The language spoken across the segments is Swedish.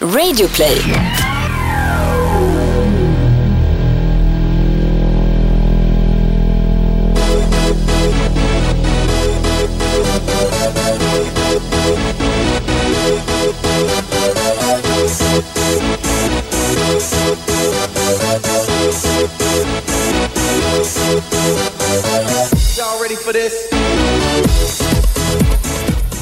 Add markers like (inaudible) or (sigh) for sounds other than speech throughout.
Radioplay.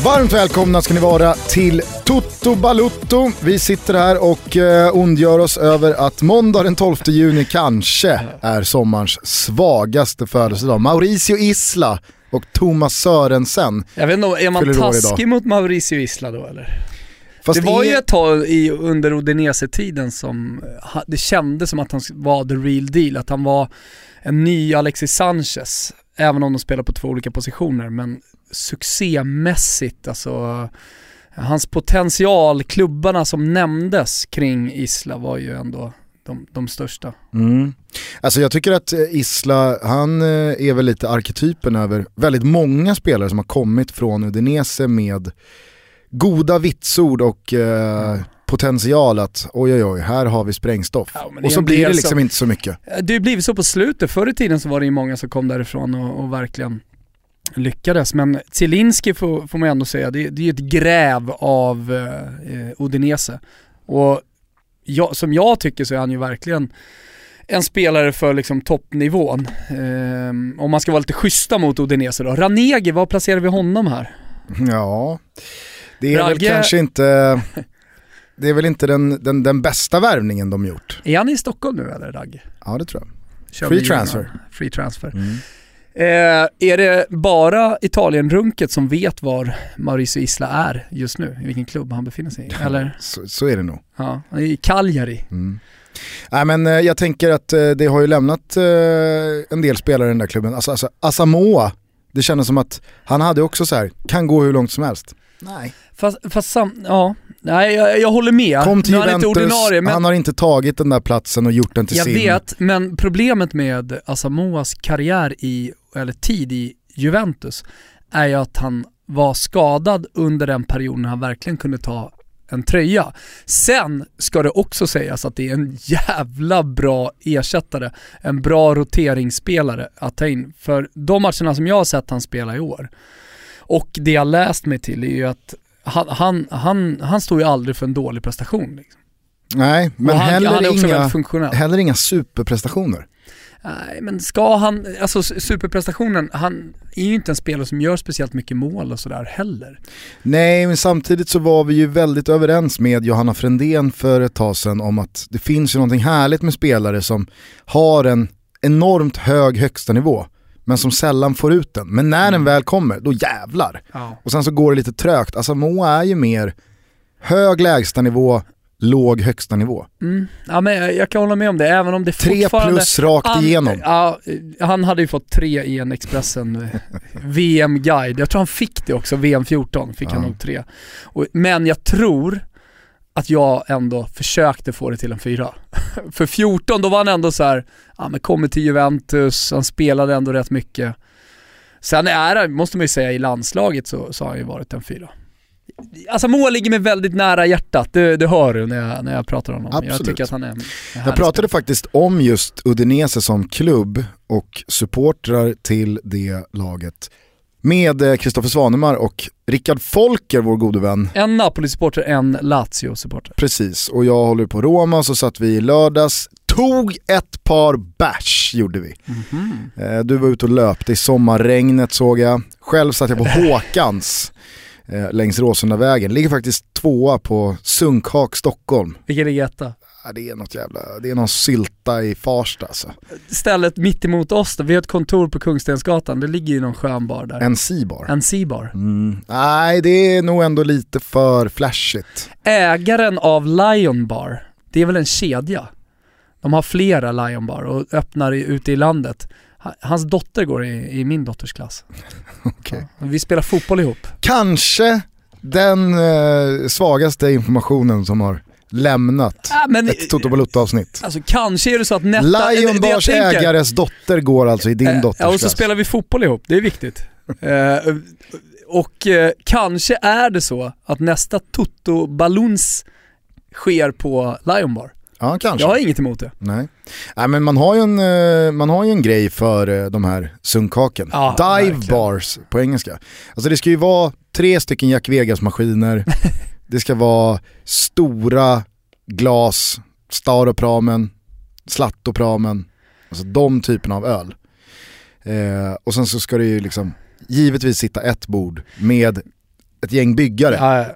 Varmt välkomna ska ni vara till Toto Balutto. Vi sitter här och eh, ondgör oss över att måndag den 12 juni kanske är sommarens svagaste födelsedag. Mauricio Isla och Thomas Sörensen. Jag vet inte, är man taskig mot Mauricio Isla då eller? Fast det var är- ju ett tag i, under Udinese-tiden som det kändes som att han var the real deal, att han var en ny Alexis Sanchez. Även om de spelar på två olika positioner, men succémässigt, alltså hans potential, klubbarna som nämndes kring Isla var ju ändå de, de största. Mm. Alltså jag tycker att eh, Isla, han eh, är väl lite arketypen över väldigt många spelare som har kommit från Udinese med goda vitsord och eh, potential att oj oj oj, här har vi sprängstoff. Ja, det och så blir det liksom som- inte så mycket. Det har blivit så på slutet, förr i tiden så var det ju många som kom därifrån och, och verkligen lyckades. Men Zielinski får, får man ändå säga, det, det är ju ett gräv av eh, Udinese. Och jag, som jag tycker så är han ju verkligen en spelare för liksom toppnivån. Ehm, om man ska vara lite schyssta mot Udinese då. Ranegi, var placerar vi honom här? Ja, det är väl Ragge- kanske inte, (laughs) det är väl inte den, den, den bästa värvningen de gjort. Är han i Stockholm nu eller Ragge? Ja det tror jag. Kör Free transfer. Free transfer. Mm. Eh, är det bara Italien-runket som vet var Mauricio Isla är just nu? I vilken klubb han befinner sig i? Eller? Så, så är det nog. Ja, i Cagliari. Mm. Nej, men eh, jag tänker att eh, det har ju lämnat eh, en del spelare i den där klubben. Alltså, alltså Asamoah, det kändes som att han hade också så här, kan gå hur långt som helst. Nej. Fast, fast sam, ja, nej jag, jag håller med. Kom till nu är han inte Juventus, ordinarie, men han har inte tagit den där platsen och gjort den till jag sin. vet, men problemet med Asamoas karriär i, eller tid i Juventus är ju att han var skadad under den perioden han verkligen kunde ta en tröja. Sen ska det också sägas att det är en jävla bra ersättare, en bra roteringsspelare att ta in. För de matcherna som jag har sett han spela i år, och det jag läst mig till är ju att han, han, han, han står ju aldrig för en dålig prestation. Liksom. Nej, men och han, heller, han inga, heller inga superprestationer. Nej, men ska han, alltså superprestationen, han är ju inte en spelare som gör speciellt mycket mål och sådär heller. Nej, men samtidigt så var vi ju väldigt överens med Johanna Frändén för ett tag sedan om att det finns ju någonting härligt med spelare som har en enormt hög högsta nivå men som sällan får ut den. Men när den väl kommer, då jävlar. Ja. Och sen så går det lite trögt. Alltså Moa är ju mer hög lägsta nivå, låg högsta nivå. Mm. ja men jag, kan hålla med om det, även om det Tre fortfarande... plus rakt han, igenom. Ja, han hade ju fått tre i en Expressen eh, (laughs) VM-guide. Jag tror han fick det också, VM 14 fick han Ja. nog tre. Och, men jag tror att jag ändå försökte få det till en fyra. (laughs) För 14 då var han ändå så här, ja men kommer till Juventus, han spelade ändå rätt mycket. Sen är han, måste man ju säga, i landslaget så, så har han ju varit en fyra. Alltså mål ligger mig väldigt nära hjärtat, det, det hör du när jag, när jag pratar om honom. Jag Absolut. tycker att han är en Jag härlig pratade spelare. faktiskt om just Udinese som klubb och supportrar till det laget med Kristoffer Svanemar och Rickard Folker, vår gode vän. En Napoli-supporter, en Lazio-supporter. Precis, och jag håller på Roma så satt vi i lördags, tog ett par bärs gjorde vi. Mhm. Eh, Du var ute och löpte i sommarregnet såg jag. Själv satt jag på (laughs) Håkans eh, längs Råsundavägen. Ligger faktiskt tvåa på Sunkhak, Stockholm. Vilken ligger etta? Det är något jävla, det är någon sylta i Farsta alltså. Stället mitt emot oss då, vi har ett kontor på Kungstensgatan, det ligger ju någon skön bar där. En C-bar. En C-bar. Mm. Nej, det är nog ändå lite för flashigt. Ägaren av Lion Bar, det är väl en kedja? De har flera Lion Bar och öppnar i, ute i landet. Ha- Hans dotter går i, i min dotters klass. (laughs) Okej. Ja, vi spelar fotboll ihop. Kanske den eh, svagaste informationen som har lämnat Ah, men, ett Toto Balotto-avsnitt. Alltså kanske är det så att det- Lion Bars ägares dotter går alltså i din Eh, dotters Ja, och så spelar vi fotboll ihop, det är viktigt. Eh, och eh, kanske är det så att nästa Toto Baluns sker på Lion Bar. Ja, kanske. Jag har inget emot det. Nej. Nej men man har ju en, eh, man har en grej för eh, de här sunkhaken. Ja, Dive verkligen. bars på engelska. Alltså det ska ju vara tre stycken Jack Vegas-maskiner, (laughs) det ska vara stora glas, Staropramen, Slattopramen, alltså de typerna av öl. Eh, och sen så ska det ju liksom givetvis sitta ett bord med ett gäng byggare Ja,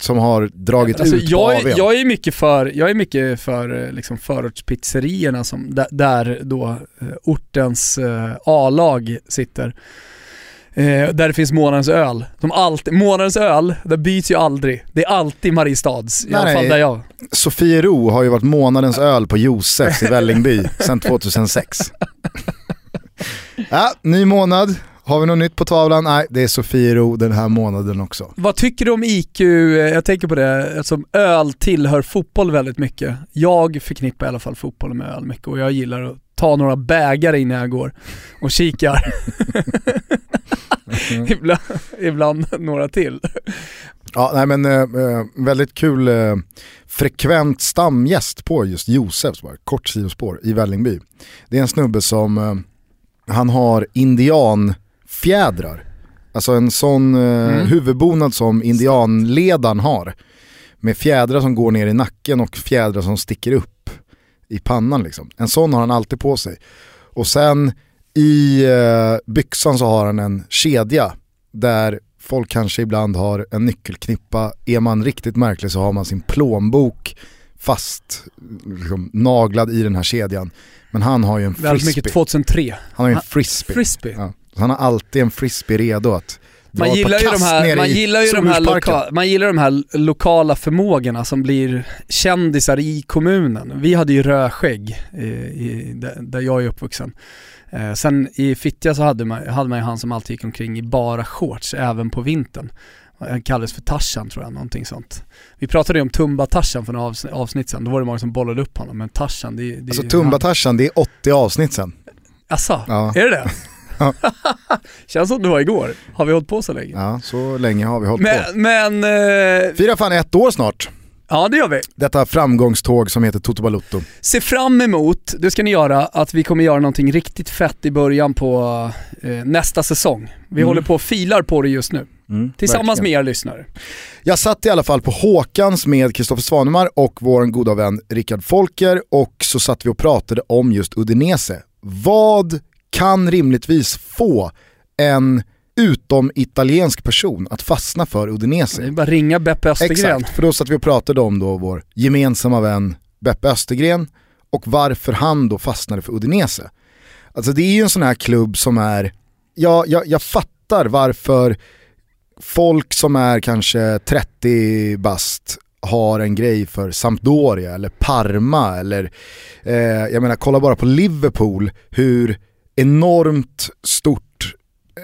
som har dragit Alltså, ut på jag, AWn. är, jag är mycket för, jag är mycket för eh, liksom förortspizzerierna som, där, där då eh, ortens eh, A-lag sitter. Eh, där det finns månadens öl. Som alltid, månadens öl, det byts ju aldrig. Det är alltid Mariestads, i Nej, alla fall där jag. Sofiero har ju varit månadens öl på Josefs i Vällingby (laughs) sedan 2006. Ja, ny månad. Har vi något nytt på tavlan? Nej, det är Sofiero den här månaden också. Vad tycker du om IQ? Eh, Jag tänker på det, som öl tillhör fotboll väldigt mycket. Jag förknippar i alla fall fotboll med öl mycket och jag gillar att ta några bägare innan jag går och kikar. (laughs) ibland, ibland några till. Ja, nej men eh, eh, väldigt kul eh, frekvent stamgäst på just Josefs, bara, kort sidospår i Vällingby. Det är en snubbe som, eh, han har indianfjädrar. Alltså en sån eh, Mm. huvudbonad som indianledaren har. Med fjädrar som går ner i nacken och fjädrar som sticker upp i pannan liksom. En sån har han alltid på sig. Och sen i eh, byxan så har han en kedja där folk kanske ibland har en nyckelknippa. Är man riktigt märklig så har man sin plånbok fast liksom, naglad i den här kedjan. Men han har ju en Väldigt frisbee. mycket 2003. Han har ju en frisbee. Frisbee. Ja. Han har alltid en frisbee redo att Man gillar, ju de här, man, gillar ju de här loka, man gillar de här lokala förmågorna som blir kändisar i kommunen. Vi hade ju rödskägg i, i, där, jag är uppvuxen. Eh, sen i Fittja så hade man, hade man ju han som alltid gick omkring i bara shorts även på vintern. Han kallades för Tarzan tror jag, någonting sånt. Vi pratade ju om Tumba-Tarzan för några avsnitt, sedan, då var det många som bollade upp honom, men Tarzan det, det Alltså Tumba-Tarzan, det är 80 avsnitt sen. Asså, Ja. är det det? Ja. (laughs) Känns som det var igår. Har vi hållit på så länge? Ja, så länge har vi hållit på. Men, men eh, Firar fan ett år snart, ja det gör vi. detta framgångståg som heter Toto Balutto. Se fram emot, det ska ni göra, att vi kommer göra någonting riktigt fett i början på eh, nästa säsong. Vi Mm. håller på och filar på det just nu. Tillsammans verkligen. med er lyssnare. Jag satt i alla fall på Håkans med Kristoffer Svanemar och vår goda vän Rickard Folker och så satt vi och pratade om just Udinese. Vad kan rimligtvis få en utom italiensk person att fastna för Udinese? Det är bara ringa Beppe Östergren. Exakt, för då satt vi och pratade om då vår gemensamma vän Beppe Östergren och varför han då fastnade för Udinese. Alltså det är ju en sån här klubb som är, ja, jag, jag fattar varför folk som är kanske 30 bast har en grej för Sampdoria eller Parma eller eh, jag menar kolla bara på Liverpool hur enormt stort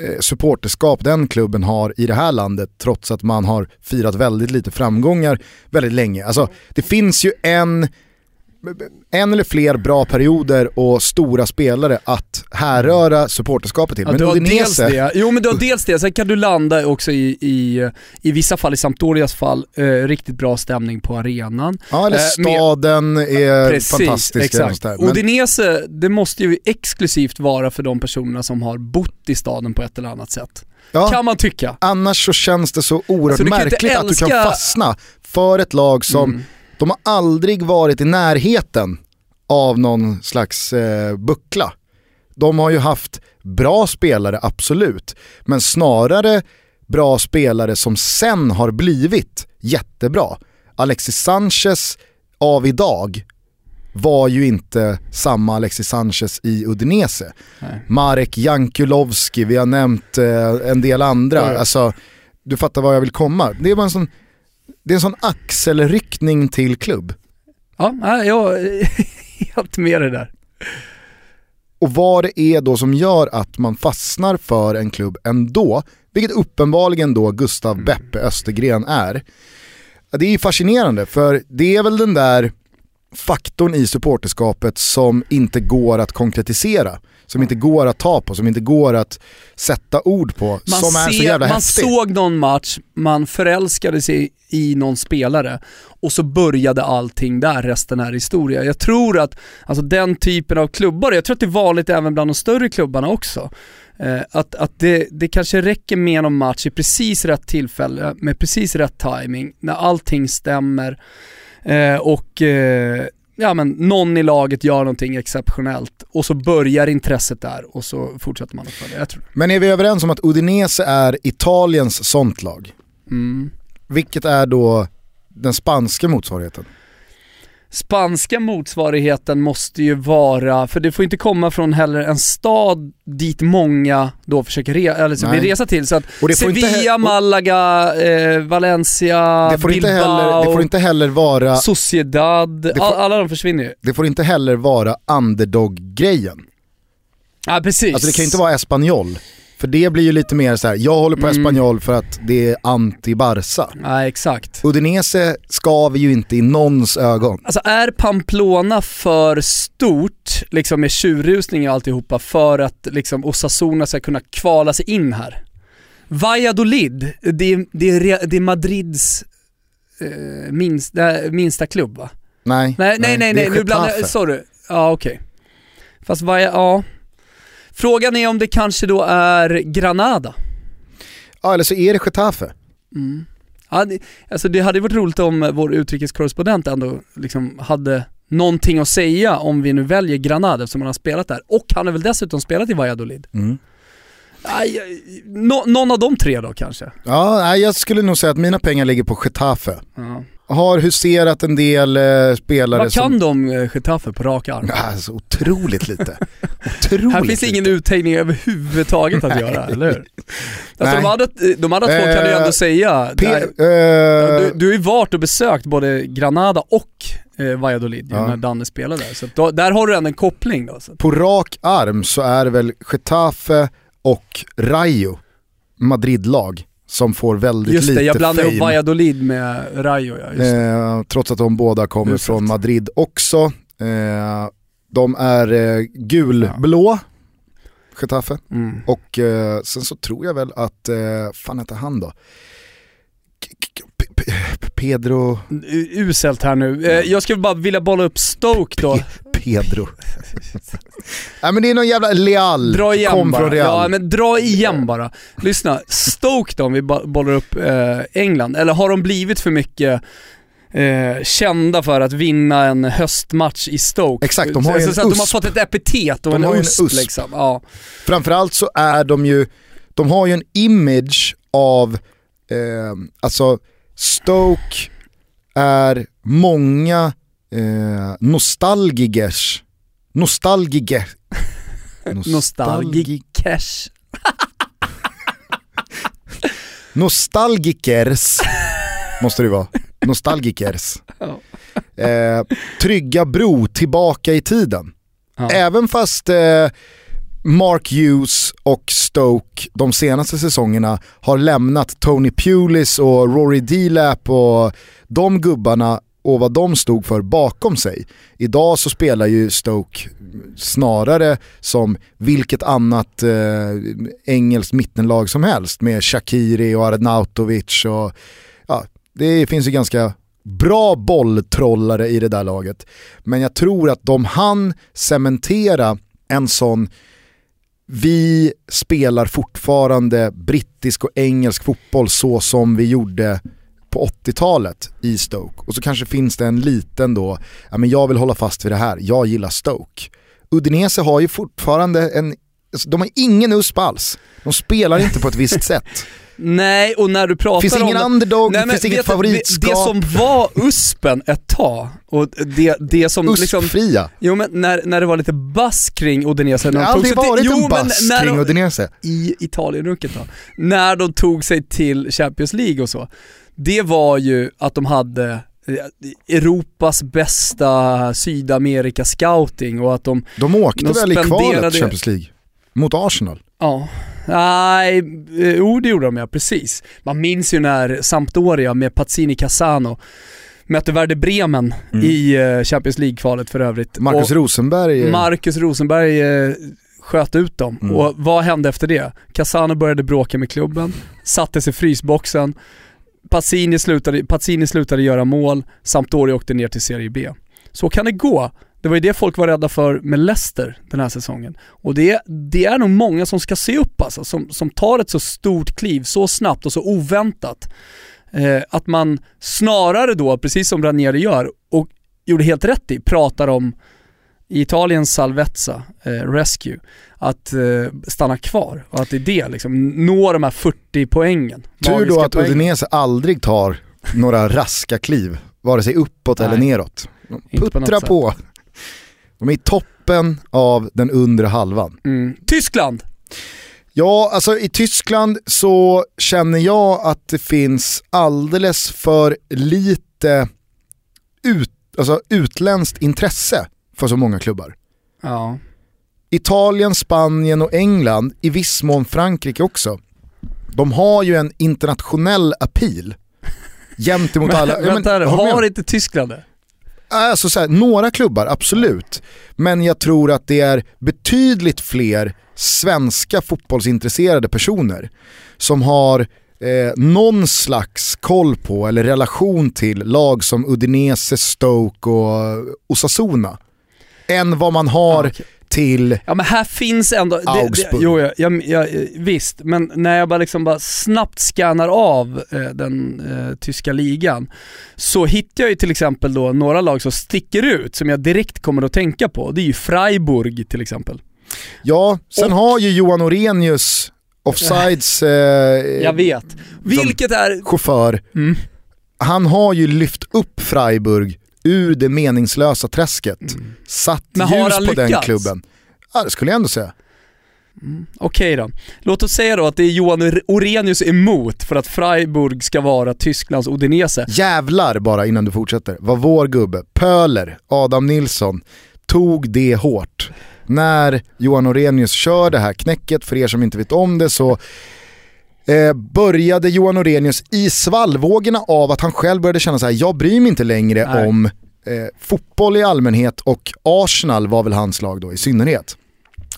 eh, supporterskap den klubben har i det här landet trots att man har firat väldigt lite framgångar väldigt länge. Alltså det finns ju en, en eller fler bra perioder och stora spelare att härröra supporterskapet till. Ja, Men du har dels det. Jo men du har dels det, sen kan du landa också i, i, i vissa fall, i Sampdorias fall, eh, riktigt bra stämning på arenan. ja, eller eh, med- staden är Precis, fantastisk. exakt. Men- Udinese, det måste ju exklusivt vara för de personerna som har bott i staden på ett eller annat sätt. ja, Kan man tycka. Annars så känns det så oerhört Alltså, märkligt att du kan älska- fastna för ett lag som, Mm. De har aldrig varit i närheten av någon slags eh, buckla. De har ju haft bra spelare, absolut, men snarare bra spelare som sen har blivit jättebra. Alexis Sanchez av idag var ju inte samma Alexis Sanchez i Udinese. Nej. Marek Jankulovski, vi har nämnt eh, en del andra. Alltså, du fattar var jag vill komma. Det är, bara en sån, det är en sån axelryckning till klubb. Ja, jag (laughs) är helt med det där. Och vad det är då som gör att man fastnar för en klubb ändå, vilket uppenbarligen då Gustav Beppe Östergren är. Det är fascinerande för det är väl den där faktorn i supporterskapet som inte går att konkretisera. Som inte går att ta på, som inte går att sätta ord på. Man, som är så jävla man häftig. såg någon match, man förälskade sig i någon spelare och så började allting där, resten är historia. Jag tror att alltså den typen av klubbar, jag tror att det är vanligt även bland de större klubbarna också, eh, att, att det, det kanske räcker med någon match i precis rätt tillfälle, med precis rätt timing när allting stämmer eh, och eh, ja men någon i laget gör någonting exceptionellt och så börjar intresset där och så fortsätter man att följa. Jag tror. Men är vi överens om att Udinese är Italiens sånt lag? Mm. Vilket är då den spanska motsvarigheten? Spanska motsvarigheten måste ju vara, för det får inte komma från heller en stad dit många då försöker re, eller så vill resa till. Så att Sevilla, he- och- Malaga, eh, Valencia, Det får, Bilbao, inte heller, det får inte heller vara, Sociedad, får- all, alla de försvinner ju. det får inte heller vara underdog-grejen. Ja precis. Alltså det kan ju inte vara Espanyol. För det blir ju lite mer så här: jag håller på Mm. Espanyol för att det är anti-Barca. Nej exakt. Udinese skaver ju inte i någons ögon. Alltså är Pamplona för stort, liksom med tjurrusning och alltihopa, för att liksom Osasuna ska kunna kvala sig in här? Valladolid, det är, det är, det är Madrids eh, minsta, minsta klubb va? Nej, Nej, nej, nej, nej nu blandar jag, sorry. Ja okej. Fast vad, ja. Frågan är om det kanske då är Granada. Ja eller så är det Getafe. Mm. Ja, det, alltså det hade varit roligt om vår utrikeskorrespondent ändå liksom hade någonting att säga om vi nu väljer Granada eftersom han har spelat där. Och han har väl dessutom spelat i Valladolid. Mm. Aj, nå- någon av de tre då kanske? Ja, jag skulle nog säga att mina pengar ligger på Getafe. Ja. Har huserat en del eh, spelare Vad kan som... de eh, Getafe på rak arm? Alltså, otroligt lite. otroligt Här finns det ingen lite. uttäggning överhuvudtaget att göra, eller hur? (laughs) Alltså de, andra, de andra två kan du ju Eh, ändå säga. P- Där- eh, du, du har ju varit och besökt både Granada och eh, Valladolid Ja. när Danne spelade där. Så då, där har du ändå en koppling då. Så. På rak arm så är det väl Getafe och Rayo, Madrid-lag, som får väldigt Just lite det, jag blandar ihop. Valladolid med Rayo ja, just. Eh, trots att de båda kommer Uselt. från Madrid också. Eh, de är eh, gulblå, Getafe. Mm. Och eh, sen så tror jag väl att, eh, fan heter han då? Pedro, Uselt här nu. Eh, jag skulle bara vilja bolla upp Stoke då. Pedro. Nej (laughs) men det är någon jävla Leal, Dra igen kom bara. från Real. Ja men dra igen bara. Lyssna, Stoke då om vi bollar upp eh, England, eller har de blivit för mycket eh, kända för att vinna en höstmatch i Stoke? Exakt, de har så, en så att de har USP. fått ett epitet och De en har ju en USP, USP. liksom. Ja. Framförallt så är de ju, de har ju en image av, eh, alltså Stoke är många eh, nostalgigers, nostalgiger, Nostalgikers. (laughs) nostalgikers, måste det vara, nostalgikers. Eh, trygga bro tillbaka i tiden. Ja. Även fast eh, Mark Hughes och Stoke de senaste säsongerna har lämnat Tony Pulis och Rory Delap och de gubbarna och vad de stod för bakom sig. Idag så spelar ju Stoke snarare som vilket annat eh, engelskt mittenlag som helst med Shakiri och Arnautovic och ja, det finns ju ganska bra bolltrollare i det där laget. Men jag tror att de hann cementera en sån vi spelar fortfarande brittisk och engelsk fotboll så som vi gjorde på 80-talet i Stoke. Och så kanske finns det en liten då, ja men jag vill hålla fast vid det här, jag gillar Stoke. Udinese har ju fortfarande en, alltså, de har ingen USP alls. De spelar inte på ett visst sätt. (laughs) Nej, och när du pratar Finns om... ingen underdog, Nej, men finns inget favoritskap. Det, som var USPen ett tag, och det, det som liksom... USP-fria. Jo men när, när det var lite bass kring Udinese, Det har aldrig till, varit jo, en men bass när kring Udinese. i Italien-runket då, när de tog sig till Champions League och så, det var ju att de hade eh, Europas bästa Sydamerika-scouting och att de, De åkte De väl i kvalet Champions League? Mot Arsenal? ja, nej, eh, jo det gjorde de ja, precis. Man minns ju när Sampdoria med Pazzini Casano mötte Werder Bremen Mm. i eh, Champions League-kvalet för övrigt. Marcus Och Rosenberg. Marcus Rosenberg sköt ut dem. Mm. Och vad hände efter det? Casano började bråka med klubben, satte sig i frysboxen, Pazzini slutade, Pazzini slutade göra mål, Sampdoria åkte ner till Serie B. Så kan det gå. Det var ju det folk var rädda för med Leicester den här säsongen. Och det, det är nog många som ska se upp alltså, som, som tar ett så stort kliv så snabbt och så oväntat. Eh, att man snarare då, precis som Ranieri gör, och gjorde helt rätt i, pratar om i Italiens Salvezza, eh, Rescue, att eh, stanna kvar och att det är det liksom, nå de här 40 poängen. Tur då att poängen. Udinese aldrig tar några (laughs) raska kliv, vare sig uppåt eller Nej. neråt. De på puttrar sätt. på. De är i toppen av den undre halvan. Mm. Tyskland! Ja, alltså i Tyskland så känner jag att det finns alldeles för lite ut, alltså utländskt intresse för så många klubbar. Ja. Italien, Spanien och England, i viss mån Frankrike också. De har ju en internationell appeal (laughs) gentemot alla. Men, vänta här, jag håller med. har inte Tyskland det? Alltså så här, några klubbar, absolut. Men jag tror att det är betydligt fler svenska fotbollsintresserade personer som har eh, någon slags koll på eller relation till lag som Udinese, Stoke och Osasuna. Än vad man har okej. till Ja men här finns ändå, det, det, Augsburg. jo jag, jag, jag, visst, men när jag bara liksom bara snabbt scannar av eh, den eh, tyska ligan så hittar jag ju till exempel då några lag som sticker ut som jag direkt kommer att tänka på. Det är ju Freiburg till exempel. Ja, sen Och- har ju Johan Orenius, Offsides (laughs) eh, Jag vet. Vilket är... chaufför, Mm. han har ju lyft upp Freiburg ur det meningslösa träsket. Satt Men har ljus han på den lyckats? klubben. Ja, det skulle jag ändå säga. Okej då. Låt oss säga då att det är Johan Or- Orenius emot för att Freiburg ska vara Tysklands Udinese. Jävlar bara innan du fortsätter, vad vår gubbe, Pöler, Adam Nilsson, tog det hårt. När Johan Orenius kör det här knäcket, för er som inte vet om det så eh, började Johan Orenius i svallvågorna av att han själv började känna så här: jag bryr mig inte längre Nej. om eh, fotboll i allmänhet och Arsenal var väl hans lag då i synnerhet.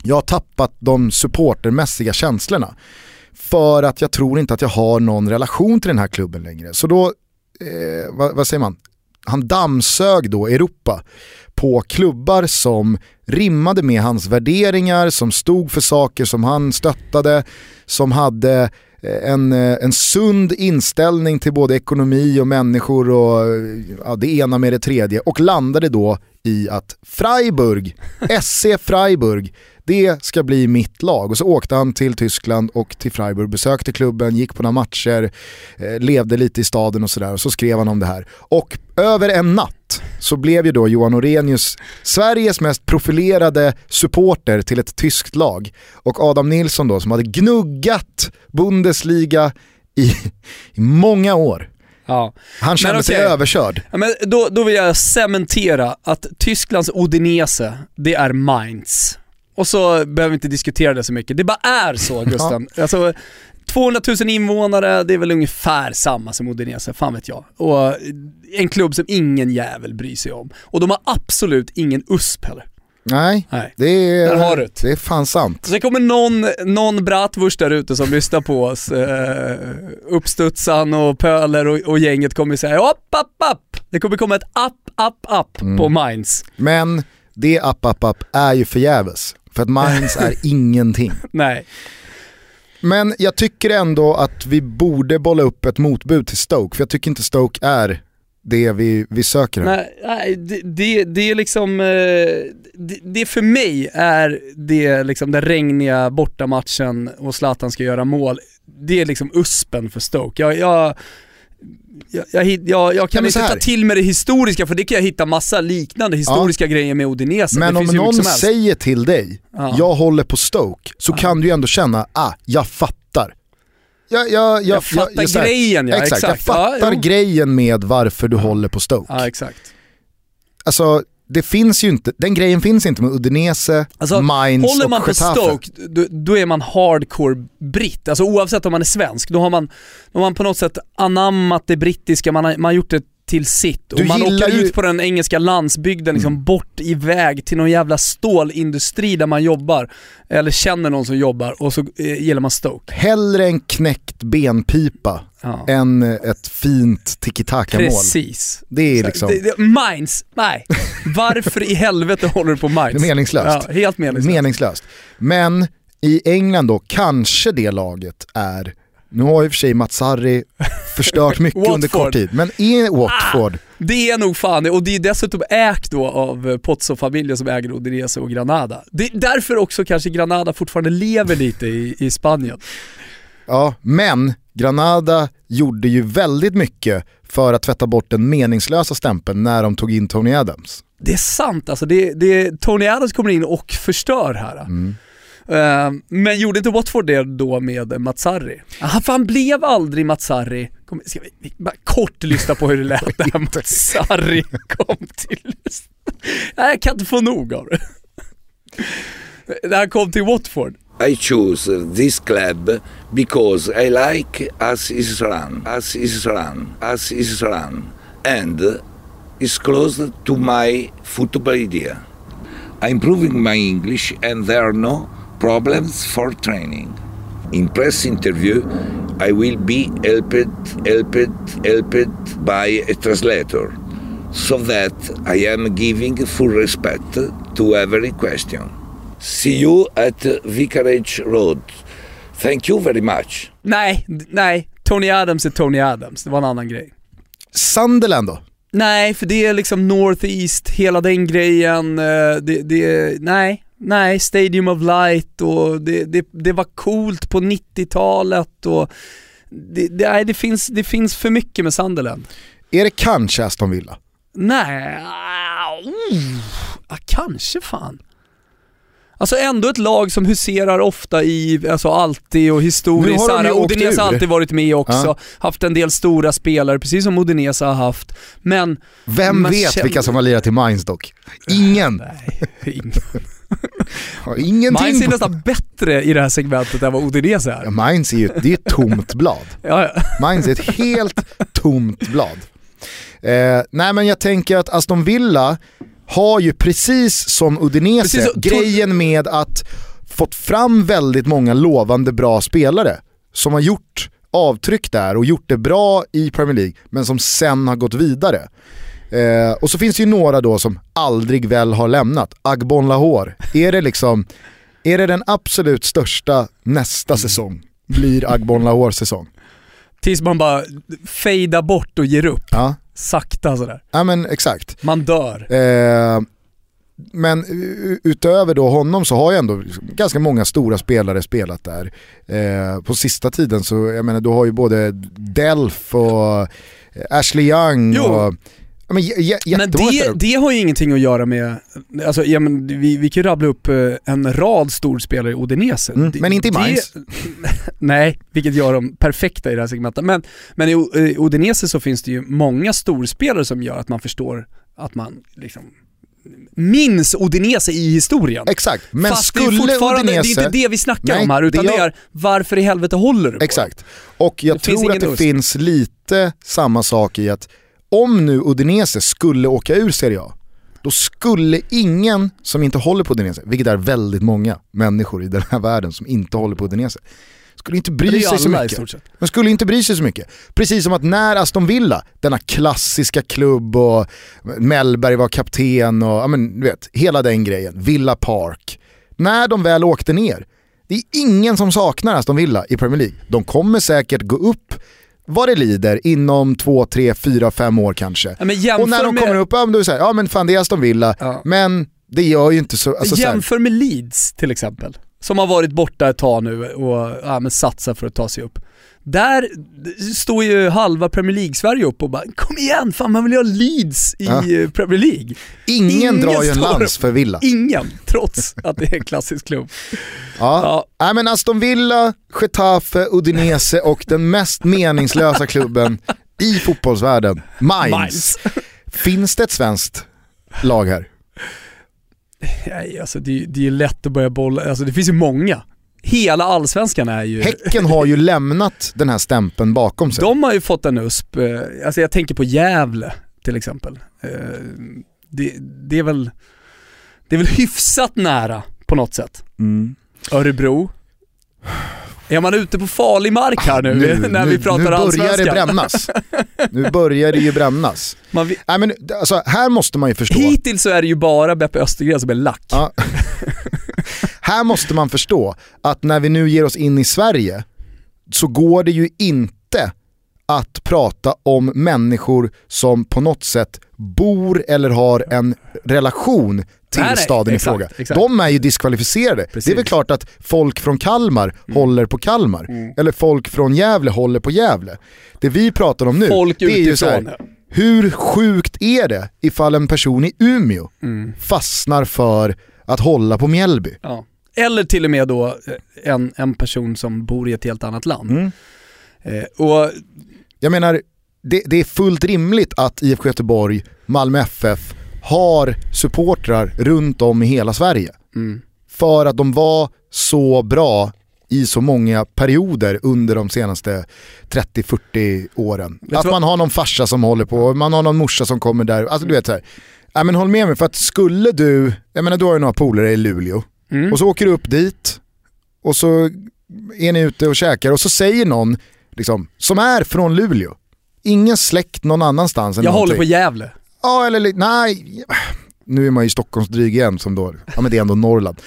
Jag har tappat de supportermässiga känslorna för att jag tror inte att jag har någon relation till den här klubben längre. Så då, eh, vad, vad säger man, han dammsög då Europa på klubbar som rimmade med hans värderingar, som stod för saker som han stöttade, som hade Eh, en, eh, en sund inställning till både ekonomi och människor och eh, ja, det ena med det tredje. Och landade då i att Freiburg, (laughs) SC Freiburg, det ska bli mitt lag. Och så åkte han till Tyskland och till Freiburg, besökte klubben, gick på några matcher, eh, levde lite i staden och sådär. Och så skrev han om det här. Och över en natt så blev ju då Johan Orenius Sveriges mest profilerade supporter till ett tyskt lag. Och Adam Nilsson då som hade gnuggat Bundesliga i, i många år. Ja. Han kände sig okej. överkörd. Ja, men då, då vill jag cementera att Tysklands Udinese, det är Mainz. Och så behöver vi inte diskutera det så mycket. Det bara är så (laughs) Gusten. Alltså, 200 000 invånare, det är väl ungefär samma som Udinese, fan vet jag. Och en klubb som ingen jävel bryr sig om. Och de har absolut ingen USP heller. Nej, Nej. det är, Där har du det. är fan sant. Sen kommer någon, någon bratwurst där ute som lyssnar på oss, eh, Uppstudsan och Pöler och, och gänget kommer säga upp, upp, upp. Det kommer komma ett app, app, app Mm. på Mainz. Men det app, app, app är ju förgäves. För att Mainz är (laughs) ingenting. Nej. Men jag tycker ändå att vi borde bolla upp ett motbud till Stoke, för jag tycker inte Stoke är det vi, vi söker här. Nej, nej det, det, det är liksom, eh, det, det för mig är det liksom den regniga bortamatchen och Zlatan ska göra mål. Det är liksom uspen för Stoke. Jag, jag, jag, jag, jag, jag kan inte ta till mig det historiska för det kan jag hitta massa liknande historiska grejer med Udinese. Men om någon säger till dig, Ja. jag håller på Stoke, så Ja. kan du ju ändå känna, ah, jag fattar. Jag, jag, jag, Jag fattar här- grejen ja, exakt, exakt. jag fattar ja, grejen med varför du håller på Stoke. Ja, exakt. Alltså, det findå inte, den grejen finns inte med Udinese, Alltså, Mainz Håller och man på Getafe. Stoke, då, då är man hardcore britt. Alltså oavsett om man är svensk, då har man, då har man på något sätt anammat det brittiska, man har, man har gjort det till sitt. Och Du man åker ju- ut på den engelska landsbygden, liksom Mm. bort iväg till någon jävla stålindustri där man jobbar. Eller känner någon som jobbar och så eh, gillar man Stoke. Hellre en knäckt benpipa Ja. än ett fint tiki-taka-mål. Precis. Det är liksom Det, det, Mainz, nej. Varför i helvete håller du på Mainz? Det är meningslöst. Ja, helt meningslöst. meningslöst. Men i England då, kanske det laget är, nu har ju för sig Mats Sarri förstört mycket (laughs) under kort tid, men i Watford, Det är nog fan och det är dessutom ägt då av eh, Pozzo-familjen som äger Udinese och Granada. Det är därför också kanske Granada fortfarande lever lite i, i Spanien. ja, men Granada gjorde ju väldigt mycket för att tvätta bort den meningslösa stämpeln när de tog in Tony Adams. Det är sant alltså, det, det, Tony Adams kommer in och förstör här. Mm. Eh, men gjorde inte Watford det då med Matsari? Han, för han blev aldrig Matsari. Kom, ska vi, vi bara kort lyssna på hur det lät (laughs) när Matsari kom till... Nej, jag kan inte få nog av det. När han kom till Watford. I choose this club because I like as is run, as is run, as is run, and is close to my football idea. I'm improving my English and there are no problems for training. In press interview, I will be helped, helped, helped by a translator, so that I am giving full respect to every question. See you at Vicarage Road. Thank you very much. Nej, d- nej. Tony Adams är Tony Adams, det var en annan grej. Sunderland då? Nej, för det är liksom North East, hela den grejen. eh, Det, det, nej, nej, Stadium of Light och det, det, det var coolt på 90-talet och det, det, nej, det, finns, det finns för mycket med Sunderland. Är det kanske Aston Villa? Nej, oh, ja, kanske fan. Alltså ändå ett lag som huserar ofta i, alltså alltid och historiskt. Udinese har alltid varit med också, Ja. haft en del stora spelare, precis som Udinese har haft. Men Vem vet känner- vilka som har lirat till Mainz dock? Ingen! Nej, ingen. (laughs) Ingenting! Mainz är nästan bättre i det här segmentet än vad Ja, är. Mainz är ju det är ett tomt blad. (laughs) Ja, ja. Mainz är ett helt tomt blad. Eh, nej men jag tänker att Aston Villa har ju precis som Udinese Precis så- grejen med att fått fram väldigt många lovande bra spelare som har gjort avtryck där och gjort det bra i Premier League men som sen har gått vidare. Eh, och så finns det ju några då som aldrig väl har lämnat. Agbon Lahore, är det liksom, är det den absolut största nästa säsong? Blir Agbon Lahores säsong? Tills man bara fejdar bort och ger upp. Ja, Sakta sådär. ja men exakt. Man dör. Eh, men utöver då honom så har ju ändå ganska många stora spelare spelat där. Eh, på sista tiden så, jag menar du har ju både Delf och eh, Ashley Young Jo. och men, j- Men det, det har ju ingenting att göra med, alltså ja, men vi, vi kan ju rabbla upp eh, en rad storspelare i Udinese. Mm, Det- men inte i det- Mainz. (laughs) Nej, vilket gör dem perfekta i det här segmentet. Men, men i O- i Udinese så finns det ju många storspelare som gör att man förstår att man liksom minns Udinese i historien. Exakt, men Fast det är skulle fortfarande, Udinese... det är inte det vi snackar Nej, om här, utan det det, jag- är varför i helvete håller du på Exakt. Och jag Det tror att det finns lite samma sak i att om nu Udinese skulle åka ur Serie A, då skulle ingen som inte håller på Udinese, vilket är väldigt många människor i den här världen som inte håller på Udinese, skulle inte bry sig så mycket. De skulle inte bry sig så mycket. Precis som att när Aston Villa, denna klassiska klubb och Mellberg var kapten och ja, men, du vet, hela den grejen, Villa Park. När de väl åkte ner, det är ingen som saknar Aston Villa i Premier League. De kommer säkert gå upp vad det lider inom två, tre, fyra, fem år kanske. Ja, och när de med, kommer upp, ja men så här, ja men fan det är Aston Villa, Ja. men det gör ju inte så... Alltså, så jämför med Leeds till exempel. Som har varit borta ett tag nu och ja, men satsar för att ta sig upp. Där står ju halva Premier League-Sverige upp och bara kom igen, fan man vill ju ha Leeds i Ja. eh, Premier League. ingen, ingen drar ju en lans för Villa. Ingen, trots att det är en klassisk klubb. Ja. Ja. Nej men Aston Villa, Getafe, Udinese och den mest meningslösa klubben i fotbollsvärlden, Mainz. Mainz. Finns det ett svenskt lag här? Nej, alltså det, det är lätt att börja bolla, alltså det finns ju många hela allsvenskan är ju... Häcken har ju lämnat den här stämpeln bakom sig. De har ju fått en USP, eh, alltså jag tänker på Gävle till exempel. Eh, Det, det, är väl, det är väl hyfsat nära på något sätt. Mm. Örebro. Är man ute på farlig mark här nu, (laughs) när vi pratar nu börjar allsvenskan? det brännas. Nu börjar det ju brännas. Man, vi- Nej, men, alltså, här måste man ju förstå. hittills så är det ju bara Beppe Östergren som är lack. Ja. (laughs) här måste man förstå att när vi nu ger oss in i Sverige så går det ju inte att prata om människor som på något sätt bor eller har en relation till Nej, nej, staden i exakt, fråga. exakt. De är ju diskvalificerade. Det är Precis. väl klart att folk från Kalmar håller på Kalmar. Eller folk från Gävle håller på Gävle. Det vi pratar om nu, Folk det är ju så här, hur sjukt är det ifall en person i Umeå fastnar för att hålla på Mjällby? Ja. Eller till och med då eh, en, en person som bor i ett helt annat land. Mm. Eh, och Jag menar, det, det är fullt rimligt att IFK Göteborg, Malmö FF har supportrar runt om i hela Sverige. mm, För att de var så bra i så många perioder under de senaste 30-40 åren. du Att man har någon farsa som håller på, man har någon morsa som kommer där. Alltså du vet så här. Ja, men håll med mig, för att skulle du, jag menar du har ju några polare i Luleå, mm. och så åker du upp dit och så är ni ute och käkar och så säger någon liksom, som är från Luleå, ingen släkt någon annans än jag håller någonting. på Gävle. Ja eller nej, nu är man ju Stockholmsdryg igen som då, ja men det är ändå Norrland.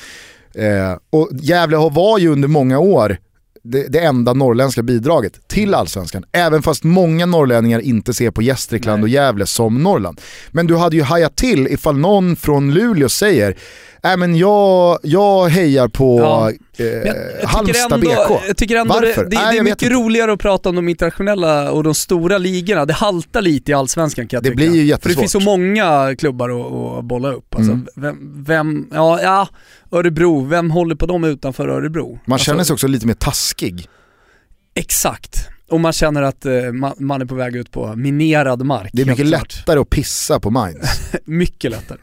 Eh, och Gävle har- var ju under många år det, det enda norrländska bidraget till allsvenskan. Även fast många norrlänningar inte ser på Gästrikland Nej. och Gävle som Norrland. Men du hade ju hajat till ifall någon från Luleå säger Nej men jag, jag hejar på Ja. eh, Halmstad ändå, BK. jag tycker ändå Varför? det, det, Nej, det är mycket inte. roligare att prata om de internationella och de stora ligorna. Det haltar lite i allsvenskan kan jag Det tycka. blir ju För det jättesvårt. finns så många klubbar att, att bolla upp. Alltså, Mm. vem, vem, ja, ja, Örebro, vem håller på dem utanför Örebro? Man Alltså, känner sig också lite mer taskig. Exakt. Och man känner att eh, man, är på väg ut på minerad mark. Det är mycket klart. lättare att pissa på Mainz. (laughs) Mycket lättare.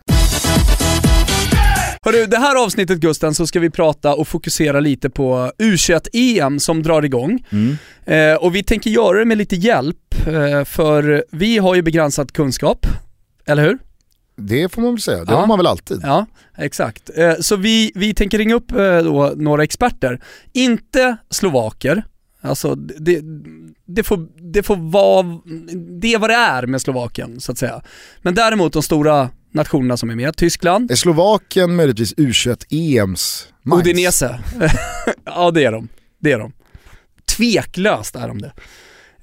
Hörru, det här avsnittet Gusten så ska vi prata och fokusera lite på U21-EM som drar igång. Mm. Eh, och vi tänker göra det med lite hjälp, eh, för vi har ju begränsad kunskap, eller hur? Det får man väl säga, det Ja. har man väl alltid. Ja, exakt. Eh, så vi, vi tänker ringa upp eh, då några experter. Inte slovaker, alltså det, det, får, det får vara, det är vad det är med Slovakien så att säga. Men däremot de stora nationerna som är med, Tyskland, Är Slovakien möjligtvis U21-EMs Mainz? Udinese. (laughs) ja det är de, det är de. Tveklöst är de det.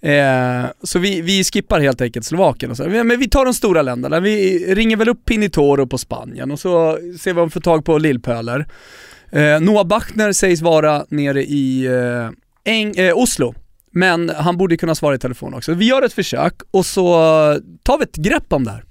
Eh, så vi, vi skippar helt enkelt Slovakien och så. Men vi tar de stora länderna. Vi ringer väl upp Pinitoro på Spanien och så ser vi om vi får tag på Lillpöler. Eh, Noah Bachner sägs vara nere i eh, Eng, eh, Oslo. Men han borde kunna svara i telefon också. Vi gör ett försök och så tar vi ett grepp om det här.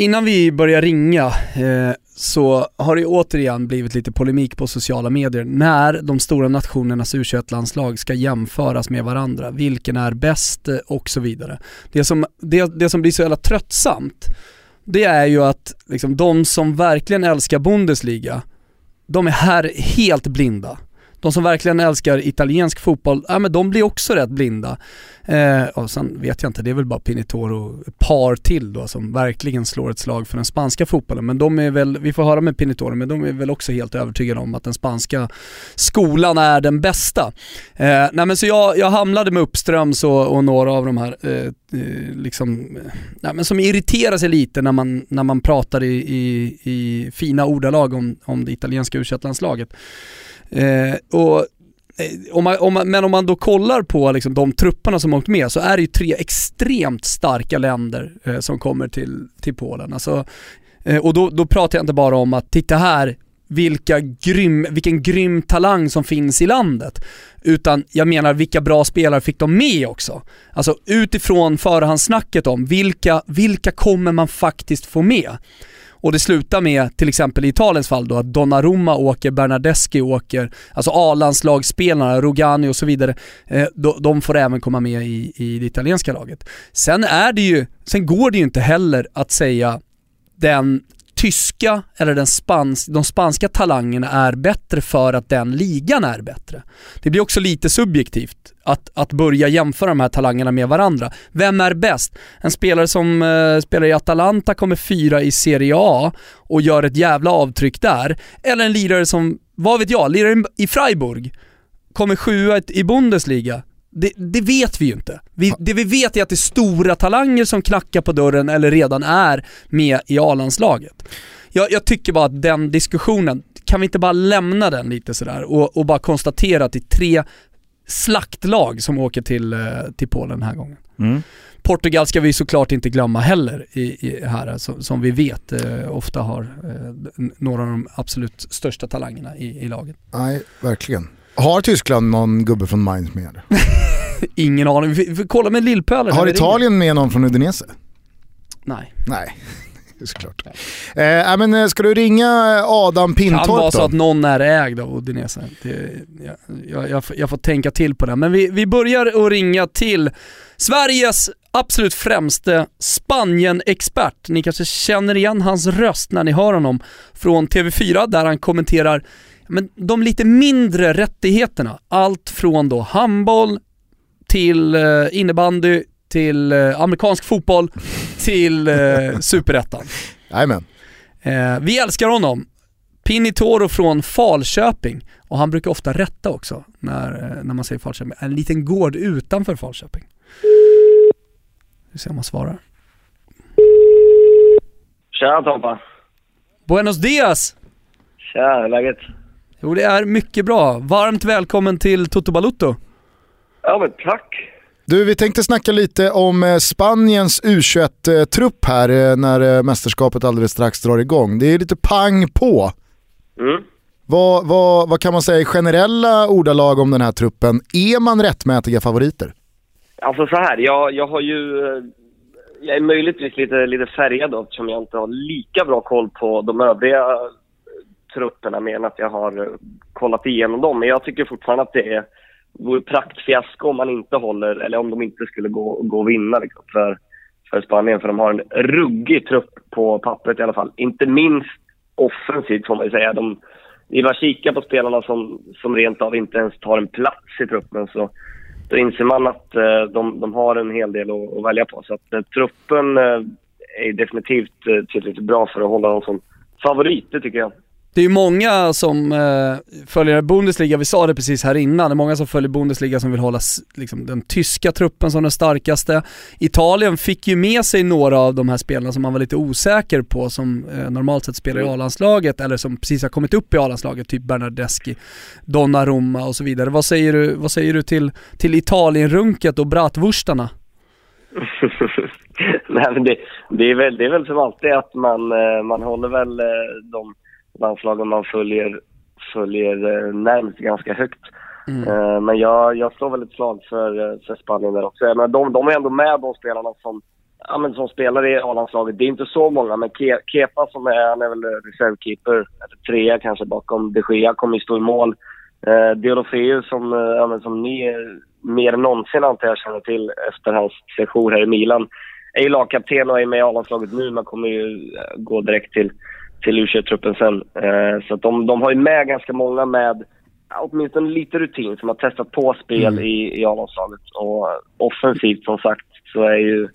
Innan vi börjar ringa eh, så har det återigen blivit lite polemik på sociala medier när de stora nationernas U21-landslag ska jämföras med varandra. Vilken är bäst eh, och så vidare. Det som, det, det som blir så jävla tröttsamt, det är ju att liksom, de som verkligen älskar Bundesliga, de är här helt blinda. De som verkligen älskar italiensk fotboll, ja men de blir också rätt blinda. Eh, och sen vet jag inte, det är väl bara Pinitoro ett par till då som verkligen slår ett slag för den spanska fotbollen. Men de är väl, vi får höra med Pinitoro, men de är väl också helt övertygade om att den spanska skolan är den bästa. Eh, nej men så jag, jag hamnade med Uppströms och, och några av de här eh, eh liksom, nej men som irriterar sig lite när man, när man pratar i, i, i fina ordalag om, om det italienska u landslaget Eh, och eh, om man, om man, men om man då kollar på liksom de trupperna som åkt med så är det ju tre extremt starka länder eh, som kommer till, till Polen. Alltså, eh, och då, då pratar jag inte bara om att titta här, vilka grym, vilken grym talang som finns i landet. Utan jag menar vilka bra spelare fick de med också? Alltså utifrån förhandssnacket om vilka, vilka kommer man faktiskt få med? Och det slutar med, till exempel i Italiens fall då, att Donnarumma åker, Bernardeschi åker, alltså A-landslagsspelarna, Rogani och så vidare, eh, de, de får även komma med i, i det italienska laget. Sen är det ju, sen går det ju inte heller att säga den tyska eller den spans de spanska talangerna är bättre för att den ligan är bättre. Det blir också lite subjektivt att, att börja jämföra de här talangerna med varandra. Vem är bäst? En spelare som eh, spelar i Atalanta kommer fyra i Serie A och gör ett jävla avtryck där. Eller en lirare som, vad vet jag, lirar i Freiburg, kommer sjua i Bundesliga det, det, vet vi ju inte. Vi, det vi vet är att det är stora talanger som knackar på dörren eller redan är med i A-landslaget. Jag, jag, tycker bara att den diskussionen, kan vi inte bara lämna den lite sådär och, och bara konstatera att det är tre slaktlag som åker till, eh, till Polen den här gången. Mm. Portugal ska vi såklart inte glömma heller i, i här, som, som, vi vet eh, ofta har eh, några av de absolut största talangerna i, i laget. Nej, verkligen. Har Tyskland någon gubbe från Mainz med? (laughs) Ingen aning. Vi får kolla med Lillpölen. Har Italien med någon från Udinese? Nej. Nej, (laughs) såklart. Eh, men eh, ska du ringa Adam Pintorp då? Kan vara så att någon är ägd av Udinese. Det, jag, jag, jag, får tänka till på det. Men vi, vi börjar att ringa till Sveriges absolut främste Spanien-expert. Ni kanske känner igen hans röst när ni hör honom från TV4 där han kommenterar men de lite mindre rättigheterna, allt från då handboll till eh, innebandy, till eh, amerikansk fotboll, till eh, superettan. Jajamän. Eh, vi älskar honom. Pinitoro från Falköping och han brukar ofta rätta också när, när man säger Falköping. En liten gård utanför Falköping. Vi ser om han svarar. Tja Tompa. Buenos dias! Tja, hur är läget? Jo det är mycket bra. Varmt välkommen till Toto Balutto. Ja men tack. Du, vi tänkte snacka lite om eh, Spaniens U21-trupp här eh, när eh, mästerskapet alldeles strax drar igång. Det är lite pang på. Mm. Vad, vad, vad kan man säga i generella ordalag om den här truppen? Är man rättmätiga favoriter? Alltså så här, jag, jag har ju... Jag är möjligtvis lite, lite färgad då, eftersom jag inte har lika bra koll på de övriga trupperna mer än att jag har eh, kollat igenom dem. Men jag tycker fortfarande att det är vore praktfiasko om man inte håller, eller om de inte skulle gå, gå och vinna liksom, för, för Spanien. För de har en ruggig trupp på pappret i alla fall. Inte minst offensivt får man ju säga. De, vi var kika på spelarna som, som rent av inte ens tar en plats i truppen. Så då inser man att eh, de, de har en hel del att, att välja på. Så att eh, truppen eh, är definitivt eh, tillräckligt bra för att hålla dem som favorit, det tycker jag. Det är ju många som eh, följer Bundesliga, vi sa det precis här innan, det är många som följer Bundesliga som vill hålla liksom, den tyska truppen som den starkaste. Italien fick ju med sig några av de här spelarna som man var lite osäker på som eh, normalt sett spelar i mm. A-landslaget eller som precis har kommit upp i A-landslaget, typ Bernardeschi, Donnarumma och så vidare. Vad säger du, vad säger du till, till Italien-runket och bratwurstarna? (laughs) Nej, det, det, är väl, det är väl som alltid att man, eh, man håller väl eh, de landslagen man följer, följer eh, närmst ganska högt. Mm. Uh, men jag, jag slår väl ett slag för, eh, för Spanien där också. Men de, de är ändå med de spelarna som, ja, men som spelar i A-landslaget. Det är inte så många, men Ke, Kepa som är, han är väl reservkeeper, eller trea kanske bakom de Gea, kommer ju stå i mål. Uh, Deulofeu som, ja, som ni mer än någonsin antar jag känner till efter hans session här i Milan, är ju lagkapten och är med i A-landslaget nu, men kommer ju gå direkt till till U21-truppen sen. Eh, så de, de har ju med ganska många med åtminstone lite rutin som har testat på spel mm. i, i A-landslaget. Och offensivt som sagt så är ju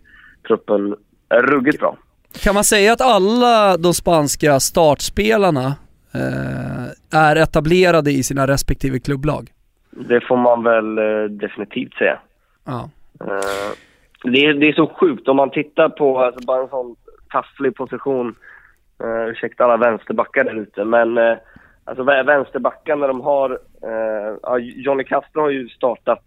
truppen ruggigt bra. Kan man säga att alla de spanska startspelarna eh, är etablerade i sina respektive klubblag? Det får man väl eh, definitivt säga. Ja. Eh, det, är, det är så sjukt om man tittar på alltså, bara en sån tafflig position Uh, ursäkta alla vänsterbackar där ute, men uh, alltså vänsterbackarna de har... Uh, ja, Johnny Castro har ju startat